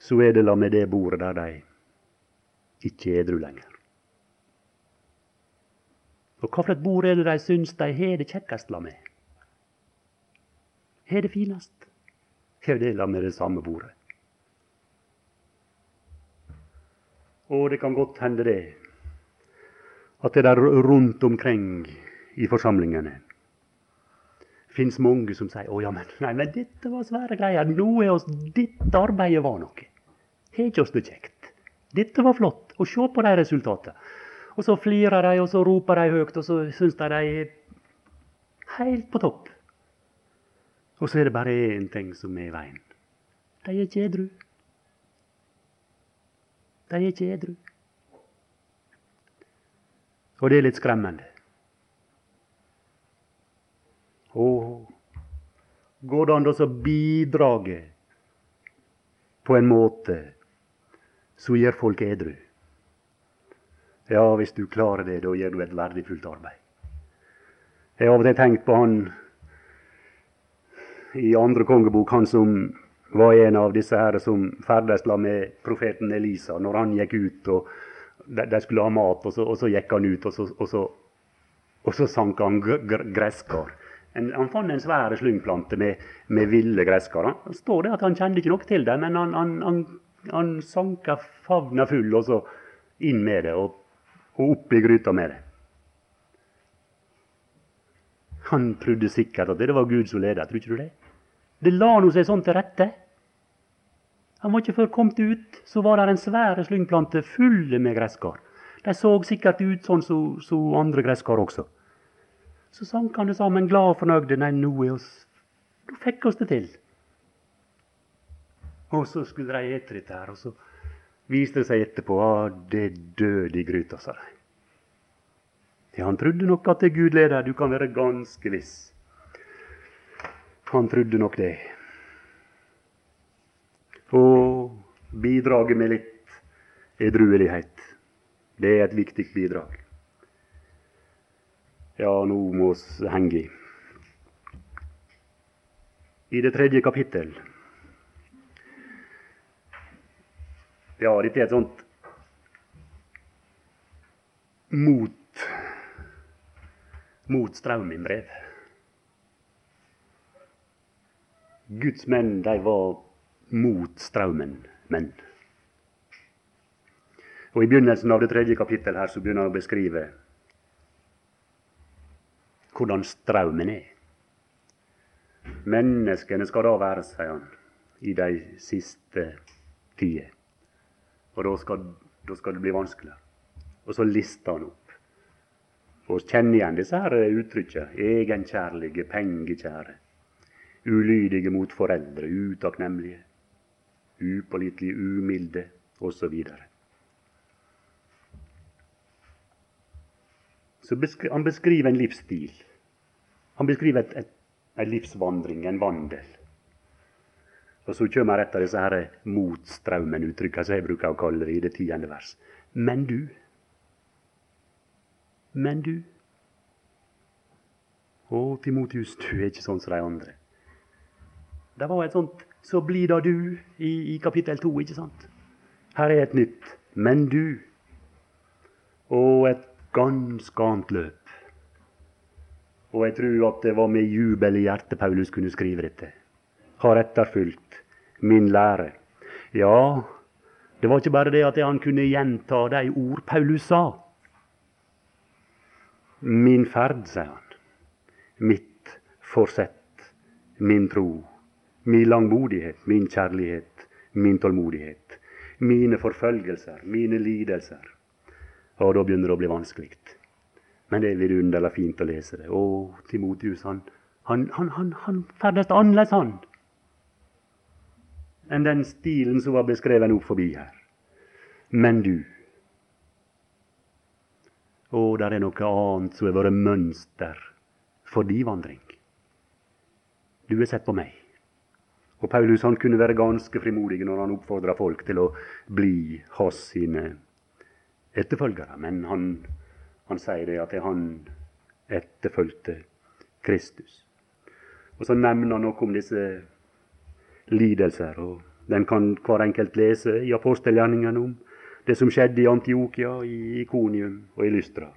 så er det la med det bordet der de ikke er edru lenger. Og hva for et bord er det de syns de har det kjekkest la med? Har det finest? Har det la med det samme bordet. Og det kan godt hende det, at det der rundt omkring i forsamlingene fins mange som sier 'Å ja, men, nei, men dette var svære greier. Nå er oss, Dette arbeidet var noe. Har ikke oss det kjekt? Dette var flott. Og se på de resultatene. Og så flirer de, og så roper de høyt, og så syns de de er helt på topp. Og så er det bare én ting som er i veien. De er ikke edru. De er ikke edru. Og det er litt skremmende. Og går det an å bidra på en måte som gjør folk edru? Ja, hvis du klarer det, da gjør du et verdifullt arbeid. Jeg har av og til tenkt på han i andre kongebok, han som var en av disse her som ferdes med profeten Elisa, når han gikk ut og de, skulle ha mat, og så, og så, gikk han ut, og så, og så, og så sank han gresskar. En, han fant en svær slyngplante med, med ville gresskar. Det står det at han kjente ikke noe til det, men han, han, han, han sanka favna full, og så inn med det. og og opp i gryta med det. Han trodde sikkert at det var Gud som ledet, tror ikke du det? Det la nå seg sånn til rette. Han var ikke før kommet ut, så var det en svære slyngplante fulle med gresskar. De så sikkert ut sånn som så, så andre gresskar også. Så sank han det sammen, glad og fornøyd. Nei, nå er oss Nå fikk oss det til. Og så skulle de ete dette her. og så viste det seg etterpå at det døde i gryta, sa de. Ja, han trodde nok at det Gud leder, du kan være ganske viss. Han trodde nok det. Og bidraget med litt edruelighet, det er et viktig bidrag. Ja, nå må vi henge i. I det tredje kapittel Ja, dette er et sånt mot mot strømmen-brev. Guds menn, de var mot strømmen menn. Og I begynnelsen av det tredje kapittel her så begynner han å beskrive hvordan straumen er. Menneskene skal da være, sier han, i de siste tider. Og da skal, da skal det bli vanskelig. Og så lister han opp. Og kjenner igjen disse her uttrykkene. Egenkjærlige, pengekjære. Ulydige mot foreldre, utakknemlige. Upålitelige, umilde, osv. Så beskri han beskriver en livsstil. Han beskriver en livsvandring, en vandel. Og så kommer et av disse her motstraumen-uttrykka som jeg bruker å kalle det i det tiende vers. Men du. Men du. Å, Timotius, du er ikke sånn som de andre. Det var et sånt 'så blir da du' i, i kapittel to, ikke sant? Her er et nytt 'men du'. Og et ganske annet løp. Og jeg tror at det var med jubel i hjertet Paulus kunne skrive dette. Har etterfulgt min lære. Ja, det var ikke bare det at han kunne gjenta de ord Paulus sa. Min ferd, sier han. Mitt forsett, min tro, min langmodighet, min kjærlighet, min tålmodighet. Mine forfølgelser, mine lidelser. Og da begynner det å bli vanskelig. Men det er vidunderlig fint å lese det. Å, Timotius, han, han, han, han, han ferdes annerledes, han enn den stilen som var beskrevet opp forbi her. Men du Å, der er noe annet som har vært mønster for din vandring. Du har sett på meg. Og Paulus han kunne være ganske frimodig når han oppfordra folk til å bli hans sine etterfølgere. Men han, han sier det at det han etterfulgte Kristus. Og så nevner han noe om disse lidelser. og Den kan hver enkelt lese i apostelgjerningene om det som skjedde i Antiokia, i Ikonium og i Lystra.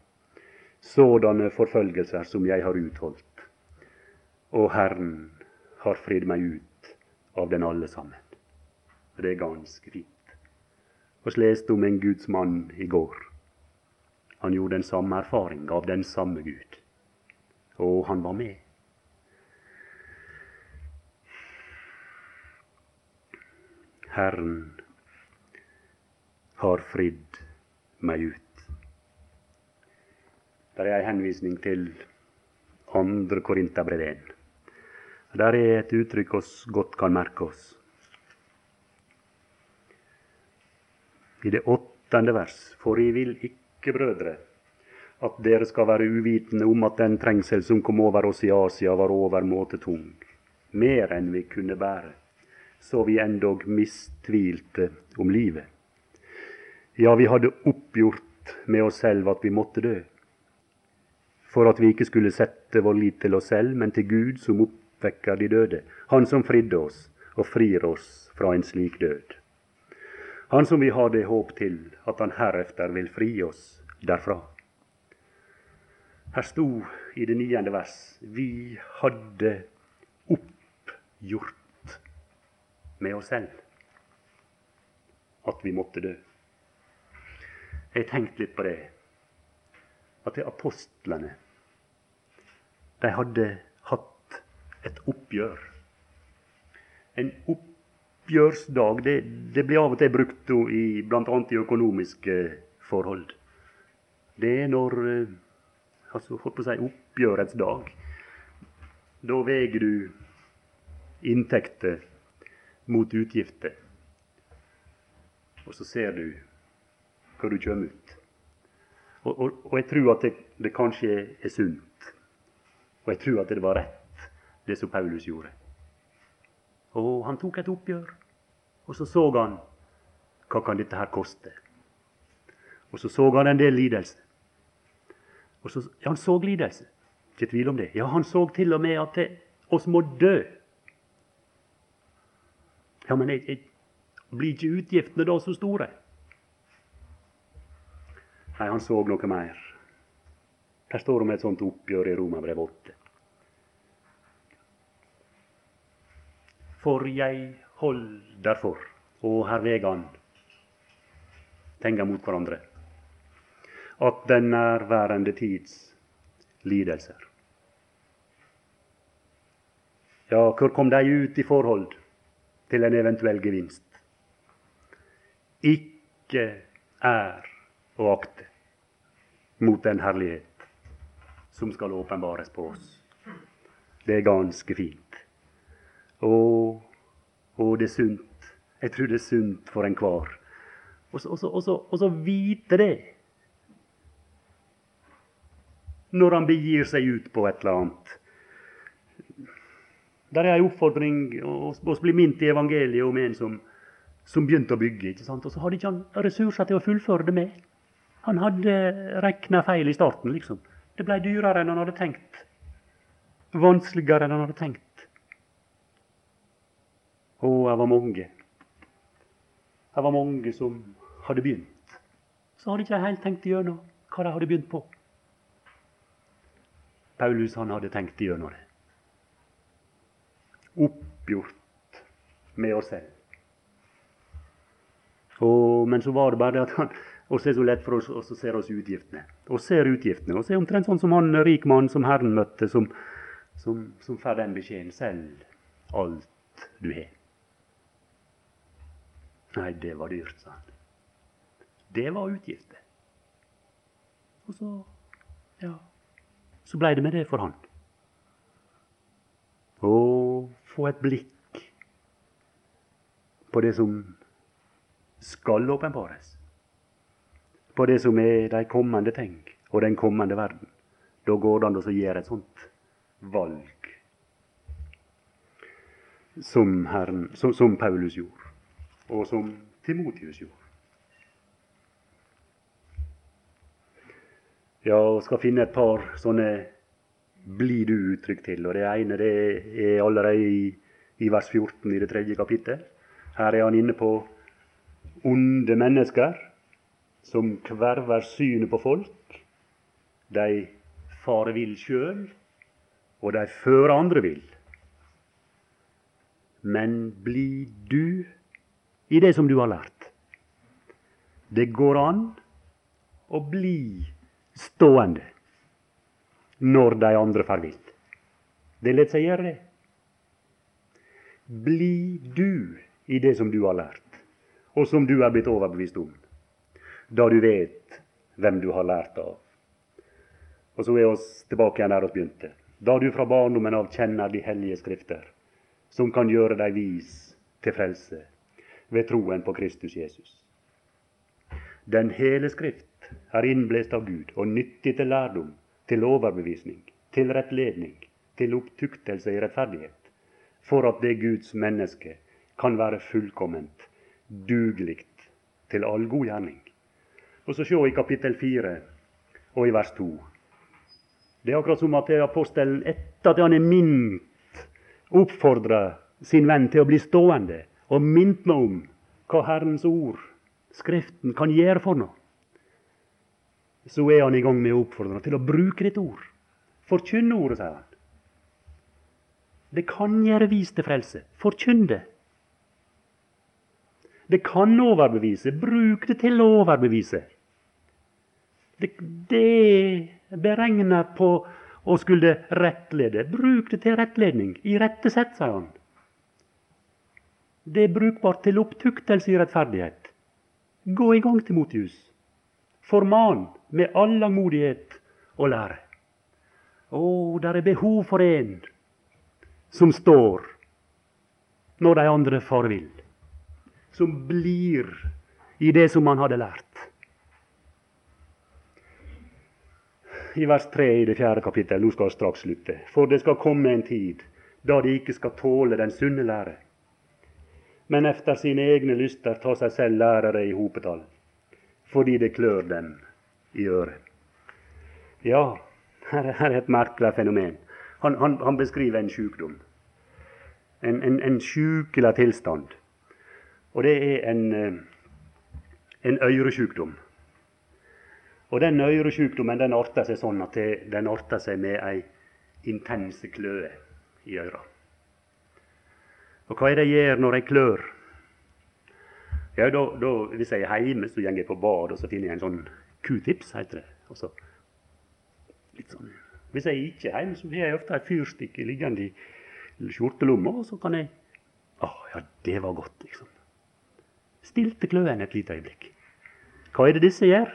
Sådanne forfølgelser som jeg har utholdt. Og Herren har fridd meg ut av den alle sammen. Det er ganske fint. Vi leste om en Guds mann i går. Han gjorde den samme erfaring av den samme Gud. Og han var med. Herren har fridd meg ut. Der er ei henvisning til andre Korinterbrev 1. Der er et uttrykk oss godt kan merke oss. I det åttende vers. For jeg vil ikke, brødre, at dere skal være uvitende om at den trengsel som kom over oss i Asia, var overmåte tung, mer enn vi kunne bære så vi endog mistvilte om livet. Ja, vi hadde oppgjort med oss selv at vi måtte dø, for at vi ikke skulle sette vår lit til oss selv, men til Gud som oppvekker de døde, Han som fridde oss og frir oss fra en slik død. Han som vi har det håp til at han herefter vil fri oss derfra. Her sto i det niende vers vi hadde oppgjort med oss selv at vi måtte dø. Jeg tenkte litt på det. At det apostlene de hadde hatt et oppgjør. En oppgjørsdag det, det blir av og til brukt i bl.a. i økonomiske forhold. Det er når eh, altså, holdt på å si, oppgjørets dag. Da veier du inntekter mot utgifter. Og så ser du hva du kommer ut. Og, og, og, jeg tror at det, det kanskje er sunt. Og jeg tror at det var rett, det som Paulus gjorde. Og han tok et oppgjør. Og så så han hva kan dette her koste. Og så så han en del lidelse. Og så, ja, han så lidelse. Ikke tvil om det. Ja, han så til og med at oss må dø ja, men jeg, jeg, blir ikke utgiftene da så store? Nei, han så noe mer. Der står om et sånt oppgjør i Romerbrev 8. For jeg hold derfor, og her vegan tenker mot hverandre, at den nærværende tids lidelser Ja, hvor kom de ut i forhold? Til en eventuell gevinst. Ikke er å akte mot den herlighet som skal åpenbares på oss. Det er ganske fint. Og, og det er sunt. Jeg tror det er sunt for enhver. Og så vite det når han begir seg ut på et eller annet der er ei oppfordring Vi blir minnet i evangeliet om en som, som begynte å bygge. ikke sant? Og så hadde ikke han ressurser til å fullføre det med. Han hadde regna feil i starten, liksom. Det ble dyrere enn han hadde tenkt. Vanskeligere enn han hadde tenkt. Og det var mange Det var mange som hadde begynt. Så hadde ikke de helt tenkt igjennom hva de hadde begynt på. Paulus han hadde tenkt igjennom det. Oppgjort med oss selv. Og, men så var det bare det at han oss er så lett for oss, så ser oss utgiftene. Og ser utgiftene. Så er omtrent sånn som han rik mann som Herren møtte, som, som, som får den beskjeden selv alt du har. Nei, det var dyrt, sa han. Det var utgifter. Og så ja, så blei det med det for han. Å få et blikk på det som skal åpenbares. På det som er de kommende ting og den kommende verden. Da går det an å gjøre et sånt valg som, Herren, som, som Paulus gjorde, og som Timotius gjorde. Ja, og skal finne et par sånne bli du-uttrykk til. og Det ene det er allerede i, i vers 14 i det tredje kapittel. Her er han inne på onde mennesker som kverver synet på folk. De farer vill sjøl, og de fører andre vill. Men blir du i det som du har lært. Det går an å bli stående når de andre får vilt. Det lar seg gjøre, det. Bli du i det som du har lært, og som du er blitt overbevist om, da du vet hvem du har lært av. Og så er oss tilbake igjen der vi begynte. Da du fra barndommen av kjenner de hellige skrifter, som kan gjøre deg vis til frelse ved troen på Kristus Jesus. Den hele Skrift er innblest av Gud og nyttig til lærdom, til overbevisning, til rettledning, til opptuktelse i rettferdighet, for at det Guds menneske kan være fullkomment, dugelig til all god gjerning. Og så se i kapittel 4 og i vers 2. Det er akkurat som at apostelen, etter at han er mint, oppfordrer sin venn til å bli stående og mint meg om hva Herrens ord, Skriften, kan gjøre for noe, så er han i gang med å oppfordre til å bruke ditt ord. Forkynne ordet, sier han. Det kan gjøre vis til frelse. Forkynn det. Det kan overbevise. Bruk det til å overbevise. Det, det er beregna på å skulle rettlede. Bruk det til rettledning. I rette sett, sier han. Det er brukbart til opptuktelse i rettferdighet. Gå i gang, Timotius. Forman med all langmodighet å lære. Å, der er behov for en som står når de andre far vil. Som blir i det som man hadde lært. I vers 3 i det fjerde kapittel, nå skal jeg straks slutte. For det skal komme en tid da de ikke skal tåle den sunne lære men efter sine egne lyster ta seg selv lærere i hopetall, fordi det klør dem i øret. Ja, her er et merkelig fenomen. Han, han, han beskriver en sykdom. En, en, en sjukelig tilstand. Og det er en, eh, en øresjukdom. Og den øresjukdommen den arter seg sånn at den arter seg med ei intense kløe i øra. Og hva er det jeg gjør når jeg klør? Ja, da, da, Hvis jeg er hjemme, så går jeg på bad og så finner jeg en sånn q-tips, heter det. Altså, litt sånn. Hvis jeg ikke er hjemme, så har jeg ofte et fyrstikke liggende i skjortelomma, og så kan jeg Å, ja, det var godt, liksom. Stilte kløen et lite øyeblikk. Hva er det disse gjør?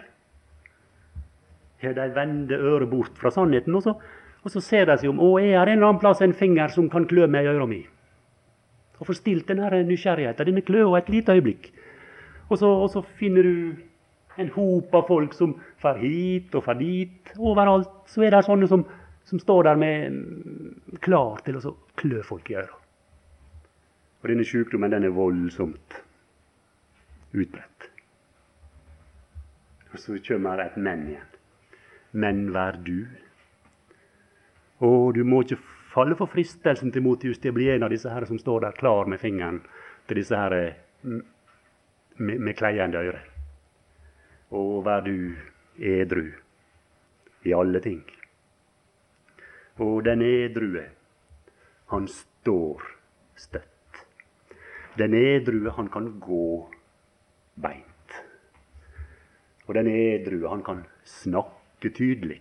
Har de vender øret bort fra sannheten, og så, og så ser de seg om. Å, er det en eller annen plass en finger som kan klø meg i øra mi? Og få denne nysgjerrigheten, denne kløa, et lite øyeblikk. Og så, og så, finner du en hop av folk som far hit og far dit. Overalt så er det sånne som, som står der med klar til å klø folk i øra. Og denne sykdommen den er voldsomt utbredt. Og så kommer et men igjen. Men vær du. Å, du må ikke falle for fristelsen til Motius til å bli en av disse her som står der klar med fingeren til disse her mm, med, med kleiende øre. Og vær du edru i alle ting. Og den edrue, han står støtt. Den edrue, han kan gå beint. Og den edrue, han kan snakke tydelig.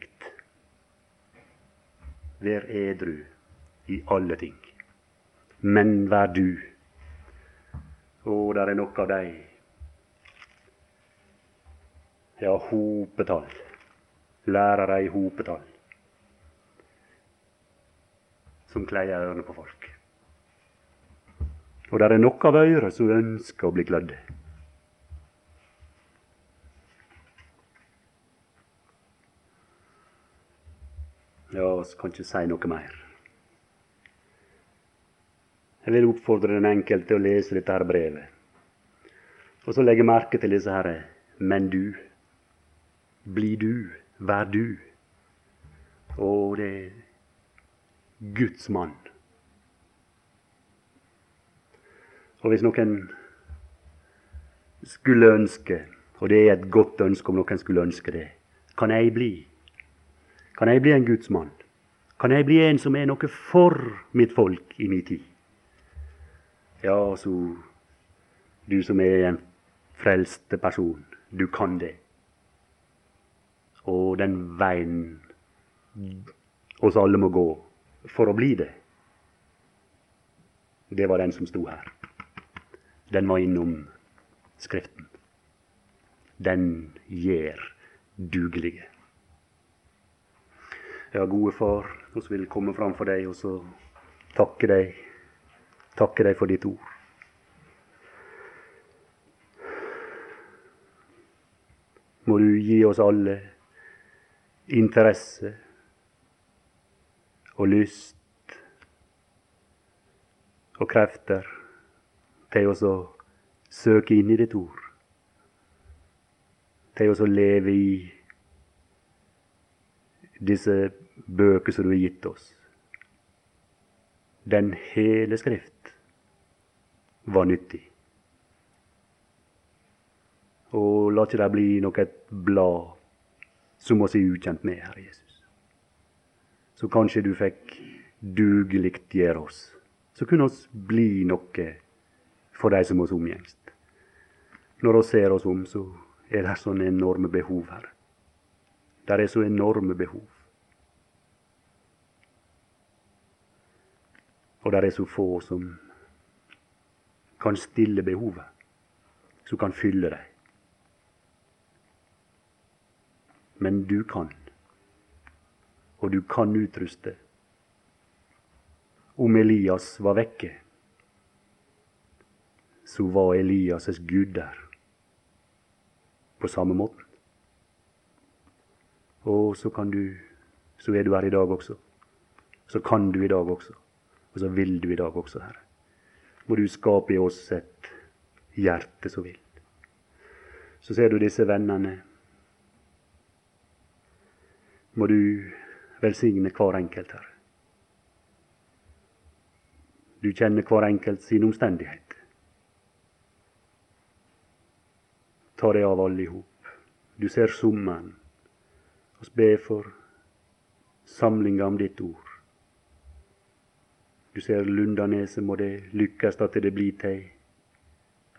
Vær edru i alle ting. Men vær du. Og der er nok av dei ja, hopetall. Lærere i hopetall. Som kleier ørene på folk. Og der er nok av øyre som ønsker å bli klødd. Ja, vi kan ikke si noe mer. Jeg vil oppfordre den enkelte til å lese dette her brevet. Og så legge merke til disse herre men du. Bli du. Vær du. Og det er Guds mann. Og hvis noen skulle ønske, og det er et godt ønske om noen skulle ønske det, kan jeg bli? Kan jeg bli en Guds mann? Kan jeg bli en som er noe for mitt folk i min tid? Ja, så du som er en frelste person, du kan det. Og den veien oss alle må gå for å bli det, det var den som sto her. Den var innom Skriften. Den gjør dugelige. Ja, gode far, vi vil komme fram for deg og så takke deg, takke deg for ditt ord. Må du gi oss alle interesse og lyst og krefter til å søke inn i ditt ord. Til å leve i disse bøker som du har gitt oss. Den hele Skrift var nyttig. Og la ikke det bli noe blad som oss er ukjent med, Herre Jesus. Så kanskje du fikk dugeliggjøre oss. Så kunne oss bli noe for de som oss omgjengst. Når oss ser oss om, så er det sånne enorme behov her. Det er så enorme behov. Og det er så få som kan stille behovet, som kan fylle dem. Men du kan, og du kan utruste. Om Elias var vekke, så var Elias' Gud der på samme måten. Og så kan du Så er du her i dag også. Så kan du i dag også. Og så vil du i dag også, Herre. Må du skape i oss et hjerte som vil. Så ser du disse vennene. Må du velsigne hver enkelt, Herre. Du kjenner hver enkelt sin omstendighet. Ta deg av alle i hop. Du ser summen. Vi ber for samlinga om ditt ord. Du ser Lundaneset, må det lykkes at det blir til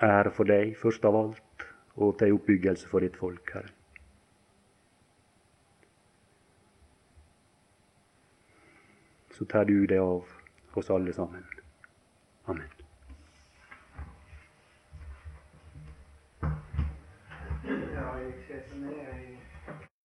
ære for deg, først av alt, og til oppbyggelse for ditt folk, Herre. Så tar du det av oss alle sammen. Amen.